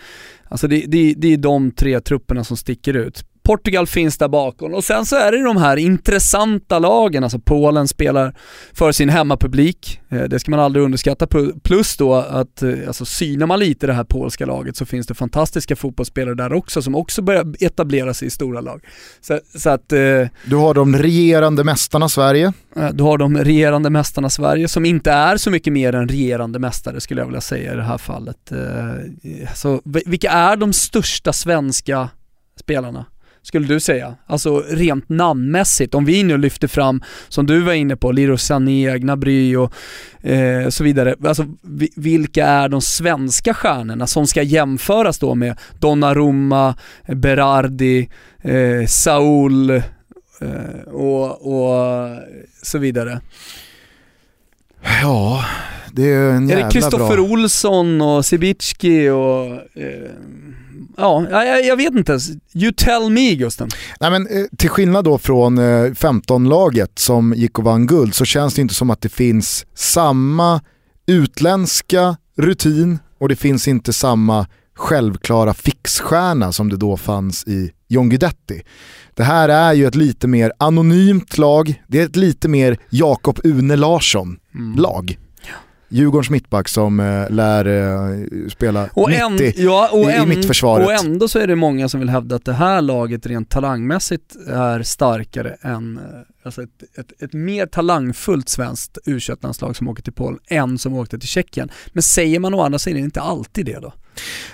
Alltså det, det, det är de tre trupperna som sticker ut. Portugal finns där bakom och sen så är det de här intressanta lagen, alltså Polen spelar för sin hemmapublik, eh, det ska man aldrig underskatta, plus då att eh, alltså synar man lite det här polska laget så finns det fantastiska fotbollsspelare där också som också börjar etablera sig i stora lag. Så, så att... Eh, du har de regerande mästarna Sverige. Du har de regerande mästarna Sverige som inte är så mycket mer än regerande mästare skulle jag vilja säga i det här fallet. Så vilka är de största svenska spelarna? Skulle du säga? Alltså rent namnmässigt, om vi nu lyfter fram, som du var inne på, Leroy Sané, Gnabry och eh, så vidare. Alltså vilka är de svenska stjärnorna som ska jämföras då med Donnarumma, Berardi, eh, Saul eh, och, och så vidare? Ja, det är en jävla Är det Kristoffer Olsson och Sibicki och eh, ja, jag, jag vet inte. You tell me Gusten. Nej, men, eh, till skillnad då från 15-laget eh, som gick och vann guld så känns det inte som att det finns samma utländska rutin och det finns inte samma självklara fixstjärna som det då fanns i John Guidetti. Det här är ju ett lite mer anonymt lag, det är ett lite mer Jakob Une Larsson-lag. Mm. Djurgårdens mittback som äh, lär äh, spela och 90 en, ja, och i, en, i mittförsvaret. Och ändå så är det många som vill hävda att det här laget rent talangmässigt är starkare än, eh, alltså ett, ett, ett mer talangfullt svenskt u landslag som åker till Polen än som åkte till Tjeckien. Men säger man å andra sidan inte alltid det då?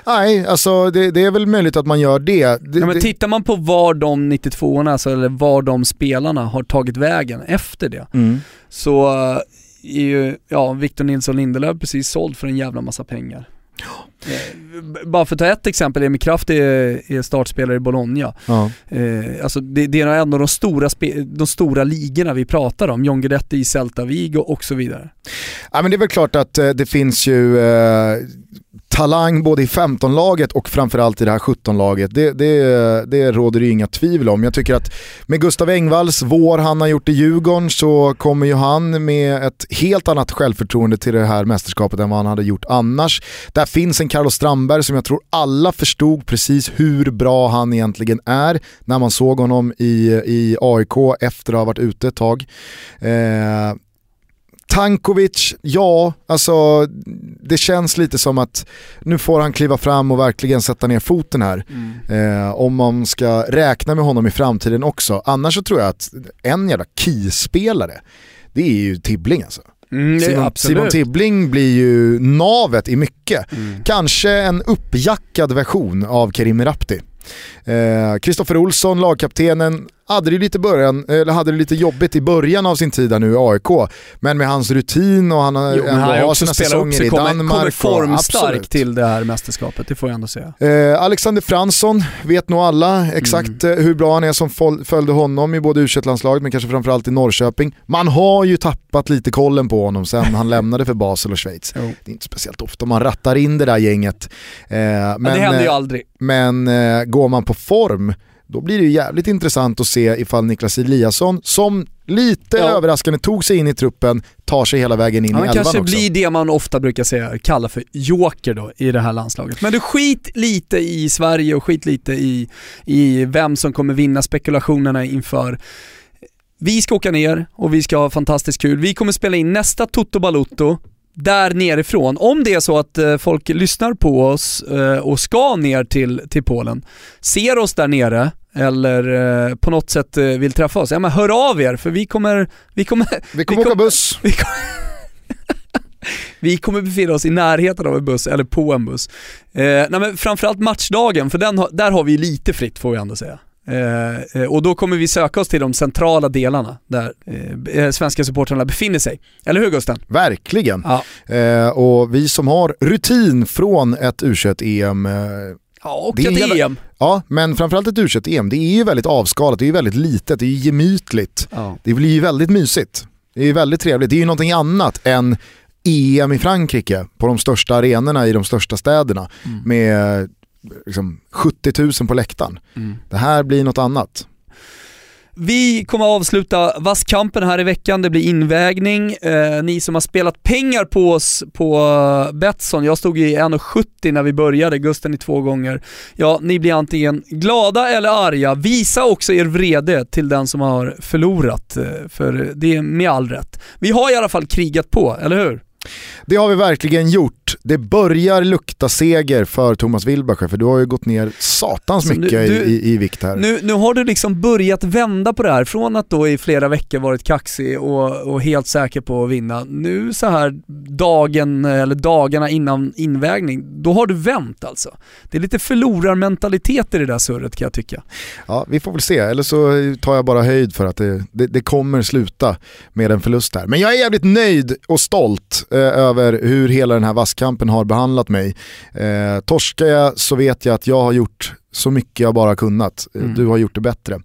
Nej, alltså det, det, är väl möjligt att man gör det. det ja, men tittar man på var de 92orna, alltså, eller var de spelarna har tagit vägen efter det, mm. så är ju, ja, Victor Nilsson Lindelöf precis såld för en jävla massa pengar. Eh, bara för att ta ett exempel, Emil Kraft är, är startspelare i Bologna. Ja. Eh, alltså det, det, är en av de stora, de stora ligorna vi pratar om, John Guidetti i Celta Vigo och så vidare. Ja men det är väl klart att eh, det finns ju eh, talang både i 15-laget och framförallt i det här 17-laget. Det, det, det råder det ju inga tvivel om. Jag tycker att med Gustav Engvalls vår han har gjort i Djurgården så kommer ju han med ett helt annat självförtroende till det här mästerskapet än vad han hade gjort annars. Där finns en Carlos Strandberg som jag tror alla förstod precis hur bra han egentligen är när man såg honom i, i AIK efter att ha varit ute ett tag. Eh, Tankovic, ja, alltså det känns lite som att nu får han kliva fram och verkligen sätta ner foten här. Mm. Eh, om man ska räkna med honom i framtiden också. Annars så tror jag att en jävla keyspelare, det är ju Tibbling alltså. Mm, Simon, Simon, Tibbling blir ju navet i mycket. Mm. Kanske en uppjackad version av Kerim Rapti. Kristoffer eh, Olsson, lagkaptenen, hade det, lite början, eller hade det lite jobbigt i början av sin tid nu i AIK. Men med hans rutin och han har jo, ändå har sina säsonger i kommer, Danmark. Kommer formstark till det här mästerskapet, det får jag ändå säga. Eh, Alexander Fransson vet nog alla exakt mm. Eh, hur bra han är som följde honom i både u landslaget men kanske framförallt i Norrköping. Man har ju tappat lite kollen på honom sen han (laughs) lämnade för Basel och Schweiz. Jo. Det är inte speciellt ofta man rattar in det där gänget. Eh, men, det händer ju eh, aldrig. Men eh, går man på form då blir det ju jävligt intressant att se ifall Niklas Eliasson, som lite ja. överraskande tog sig in i truppen, tar sig hela vägen in Han i elvan kanske blir det man ofta brukar säga, kalla för joker då i det här landslaget. Men du skit lite i Sverige och skit lite i, i vem som kommer vinna spekulationerna inför Vi ska åka ner och vi ska ha fantastiskt kul. Vi kommer spela in nästa Toto Balutto där nerifrån. Om det är så att eh, folk lyssnar på oss eh, och ska ner till, till Polen, ser oss där nere eller eh, på något sätt eh, vill träffa oss, ja men hör av er för vi kommer... Vi kommer, Vi kommer åka buss. (laughs) vi kommer, (laughs) vi kommer befinna oss i närheten av en buss, eller på en buss. Eh, nej men framförallt matchdagen, för den, där har vi lite fritt får vi ändå säga. Eh, eh, och då kommer vi söka oss till de centrala delarna där eh, svenska supportrarna befinner sig. Eller hur Gusten? Verkligen. Ja. Eh, och vi som har rutin från ett U21-EM, eh, Ja, och Det ett jävla- EM. Ja men framförallt ett U21-EM, det är ju väldigt avskalat, det är ju väldigt litet, det är ju gemytligt. Ja. Det blir ju väldigt mysigt. Det är ju väldigt trevligt, det är ju någonting annat än EM i Frankrike på de största arenorna i de största städerna med liksom, 70 000 på läktaren. Mm. Det här blir något annat. Vi kommer att avsluta Vasskampen här i veckan, det blir invägning. Eh, ni som har spelat pengar på oss på eh, Betsson, jag stod i 1,70 när vi började, Gusten i två gånger. Ja, ni blir antingen glada eller arga. Visa också er vrede till den som har förlorat, eh, för det är med all rätt. Vi har i alla fall krigat på, eller hur? Det har vi verkligen gjort. Det börjar lukta seger för Thomas Wilbacher för du har ju gått ner satans Alltså, mycket du- i, i, i vikt här. Nu, nu har du liksom börjat vända på det här, från att då i flera veckor varit kaxig och, och helt säker på att vinna. Nu så här dagen, eller dagarna innan invägning, då har du vänt alltså. Det är lite förlorarmentalitet i det där surret kan jag tycka. Ja, vi får väl se, eller så tar jag bara höjd för att det, det, det kommer sluta med en förlust här. Men jag är jävligt nöjd och stolt eh, över hur hela den här vasskampen har behandlat mig. Eh, torskar jag så vet jag att jag har gjort så mycket jag bara kunnat. Eh, Mm. Du har gjort det bättre.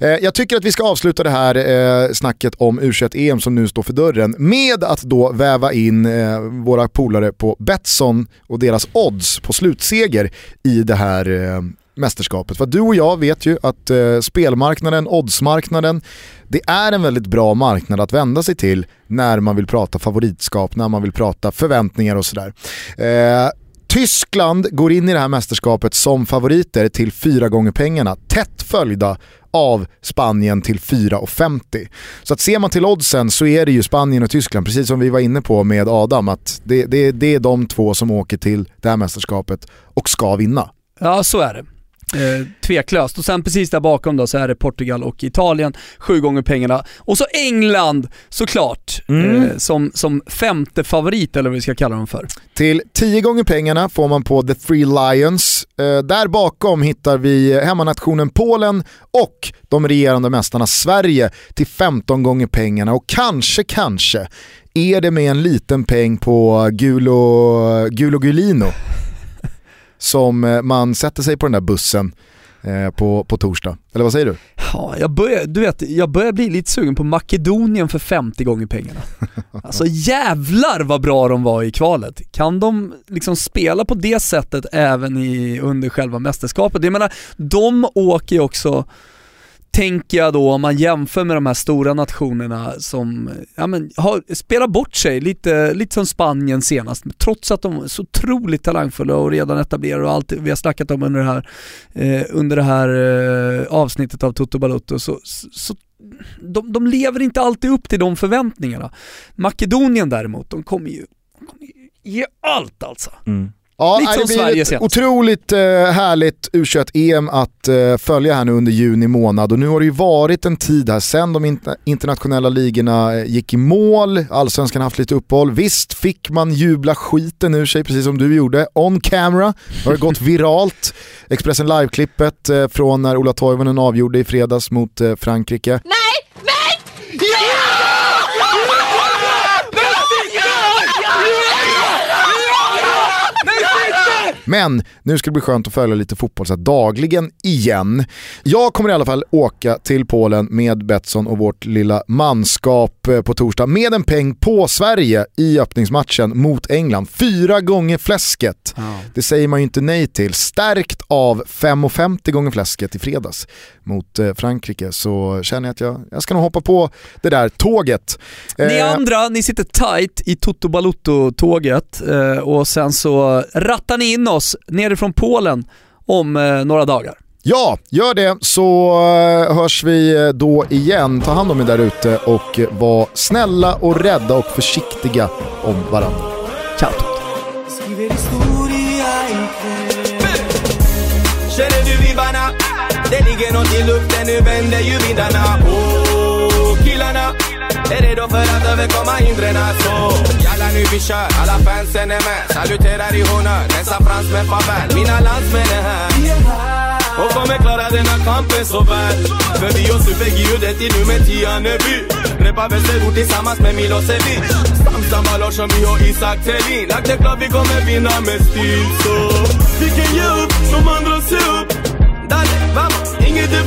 Eh, jag tycker att vi ska avsluta det här eh, snacket om U21-EM som nu står för dörren med att då väva in eh, våra polare på Betsson och deras odds på slutseger i det här eh, mästerskapet. För du och jag vet ju att eh, spelmarknaden, oddsmarknaden, det är en väldigt bra marknad att vända sig till när man vill prata favoritskap, när man vill prata förväntningar och sådär. Eh, Tyskland går in i det här mästerskapet som favoriter till fyra gånger pengarna, tätt följda av Spanien till 4,50. Så att ser man till oddsen så är det ju Spanien och Tyskland, precis som vi var inne på med Adam, att det, det, det är de två som åker till det här mästerskapet och ska vinna. Ja, så är det. Eh, tveklöst. Och sen precis där bakom då så är det Portugal och Italien, sju gånger pengarna. Och så England såklart, Mm. eh, som, som femte favorit eller vad vi ska kalla dem för. Till 10 gånger pengarna får man på The Three Lions. Eh, där bakom hittar vi hemmanationen Polen och de regerande mästarna Sverige till 15 gånger pengarna och kanske, kanske är det med en liten peng på Gulo, Gulo Gulino som eh, man sätter sig på den där bussen eh, på, på torsdag. Eller vad säger du? Ja, jag börjar, du vet, jag börjar bli lite sugen på Makedonien för 50 gånger pengarna. (laughs) Alltså jävlar vad bra de var i kvalet. Kan de liksom spela på det sättet även i, under själva mästerskapet? Jag menar, de åker ju också, tänker jag då om man jämför med de här stora nationerna som ja, men, har, spelar bort sig, lite, lite som Spanien senast, trots att de är så otroligt talangfulla och redan etablerade och allt vi har snackat om under det här, eh, under det här eh, avsnittet av Toto Balotto, så, så de, de lever inte alltid upp till de förväntningarna. Makedonien däremot, de kommer ju, de kommer ju ge allt alltså. Mm. Ja, Lite nej, som det Sverige blir ett senast. otroligt eh, härligt U21-EM att eh, följa här nu under juni månad och nu har det ju varit en tid här sen de inter- internationella ligorna eh, gick i mål, allsvenskan har haft lite uppehåll. Visst fick man jubla skiten ur sig precis som du gjorde, on camera, har det gått viralt. Expressen Live-klippet eh, från när Ola Toivonen avgjorde i fredags mot eh, Frankrike. Men nu ska det bli skönt att följa lite fotboll så dagligen igen. Jag kommer i alla fall åka till Polen med Betsson och vårt lilla manskap eh, på torsdag med en peng på Sverige i öppningsmatchen mot England. Fyra gånger fläsket. Det säger man ju inte nej till. Stärkt av 5,50 gånger fläsket i fredags mot eh, Frankrike så känner jag att jag, jag ska nog hoppa på det där tåget. Ni Eh, andra, ni sitter tight i Toto Balutto-tåget eh, och sen så rattar ni in oss nerifrån Polen om några dagar. Ja, gör det så hörs vi då igen. Ta hand om er där ute och var snälla och rädda och försiktiga om varandra. Det ligger nåt i luften, nu vänder ju vindarna. Oh, killarna är redo för att överkomma hindren så Jalla nu vi kör, alla fansen är med. Saluterar i honör, dessa fransmän farväl Mina landsmän är här. Och kommer klara denna kampen så väl. För vi har supergjudet i nummer 10 Neby Repar Västerort tillsammans med Milosevic Stamstamma Larsson, vi och Isak Thelin. Lagt det klart vi kommer vinna med stil så. Vi kan ge upp, de andra ser upp. Inget mm, är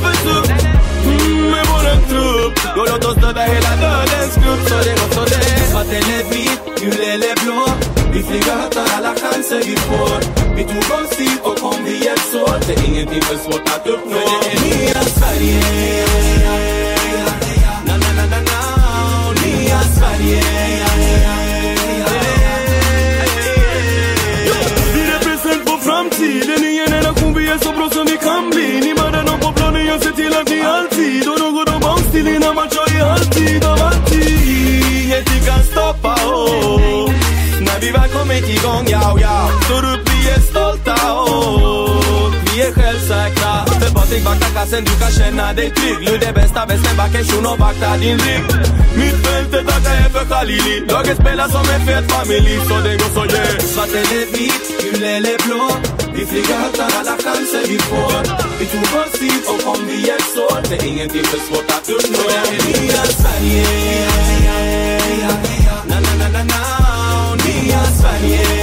Na, na, na, na, na. Nya Sverige till att ni alltid Och något av bounce till innan man kör i halvtid Av alltid Ingenting kan stoppa oss När vi väl kommit igång, ja, ja Står upp, vi är stolta och vi är självsäkra För Patrik vaktar kassen, du kan känna dig trygg Lud är bästa vänsterbacken, shuno vaktar din rygg Mittfältet tackar jag e för Khalili Laget spelar som en fet familj, så det går så yeah Svart eller vit, gul eller blå Vi flyger högt, tar alla chanser vi får Vi tog oss hit och kom vi hjälps e åt Det är ingenting för svårt att uppnå Det är nya Sverige Na, na, na, na, na Nya Sverige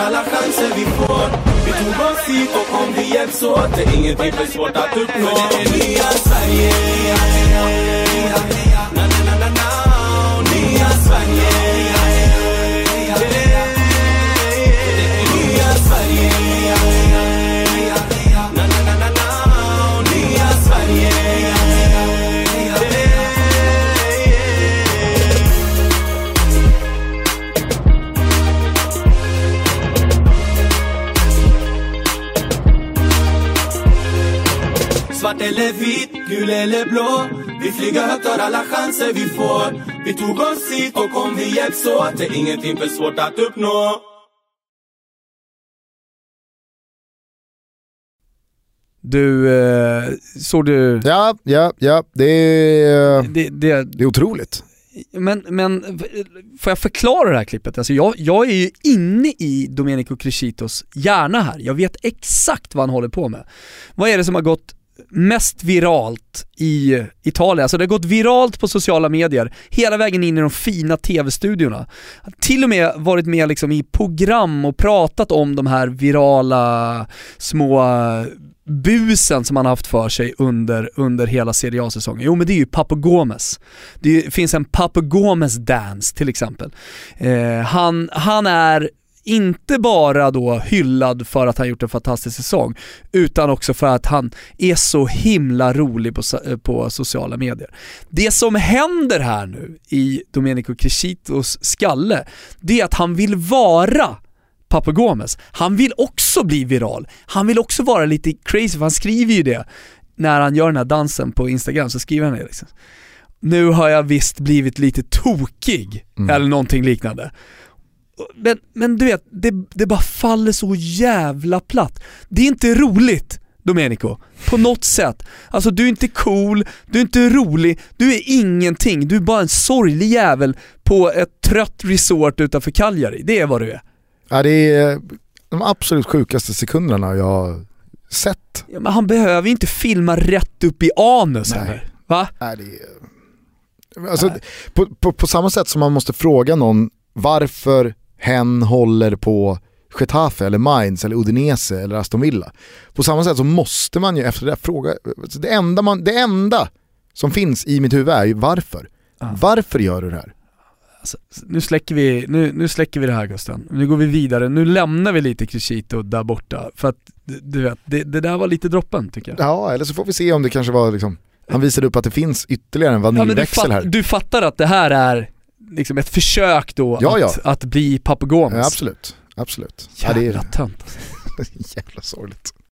alla chanser vi får. Vi tog oss hit och om vi hjälps åt Det är ingenting för svårt att uppnå. För det är nya Sverige. Gul eller blå Vi flyger högt, tar alla chanser vi får Vi tog oss hit och kom vi hjälps åt Det är ingenting för svårt att uppnå Du, eh, såg du... Ja, ja, ja, det är, Det, det, det är otroligt. men, men får jag förklara det här klippet? Alltså jag, jag är ju inne i Domenico Crescitos hjärna här. Jag vet exakt vad han håller på med. Vad är det som har gått mest viralt i Italien. Alltså det har gått viralt på sociala medier, hela vägen in i de fina tv-studiorna. Till och med varit med liksom i program och pratat om de här virala små busen som han har haft för sig under, under hela Serie A-säsongen? Jo men det är ju Papo Gomes. Det finns en Papo Gomes dance till exempel. Eh, han, han är inte bara då hyllad för att han gjort en fantastisk säsong, utan också för att han är så himla rolig på, på sociala medier. Det som händer här nu i Domenico Crescitos skalle, det är att han vill vara Papo Gomes. Han vill också bli viral. Han vill också vara lite crazy, för han skriver ju det när han gör den här dansen på Instagram, så skriver han det liksom. Nu har jag visst blivit lite tokig, Mm. eller någonting liknande. Men, men du vet, det, det bara faller så jävla platt. Det är inte roligt, Domenico. På något sätt. Alltså du är inte cool, du är inte rolig, du är ingenting. Du är bara en sorglig jävel på ett trött resort utanför Cagliari. Det är vad du är. Ja, det är de absolut sjukaste sekunderna jag har sett. Ja, men han behöver ju inte filma rätt upp i anus Nej. Va? Nej, det är... alltså, på, på, på samma sätt som man måste fråga någon varför hen håller på Getafe eller Mainz eller Udinese eller Aston Villa. På samma sätt så måste man ju efter det där fråga, alltså det enda, man, det enda som finns i mitt huvud är ju varför? Ja. Varför gör du det här? Alltså, nu, släcker vi, nu, nu släcker vi det här Gusten. Nu går vi vidare, nu lämnar vi lite Crescito där borta. För att du- vet, det, det där var lite droppen tycker jag. Ja, eller så får vi se om det kanske var liksom, han visade upp att det finns ytterligare en Ja, du, vaniljväxel här. fatt, du fattar att det här är liksom ett försök då Ja, att, ja. att bli Papagones? Ja, absolut, absolut. Ja, det Jävla är tönt. (laughs) jävla sorgligt.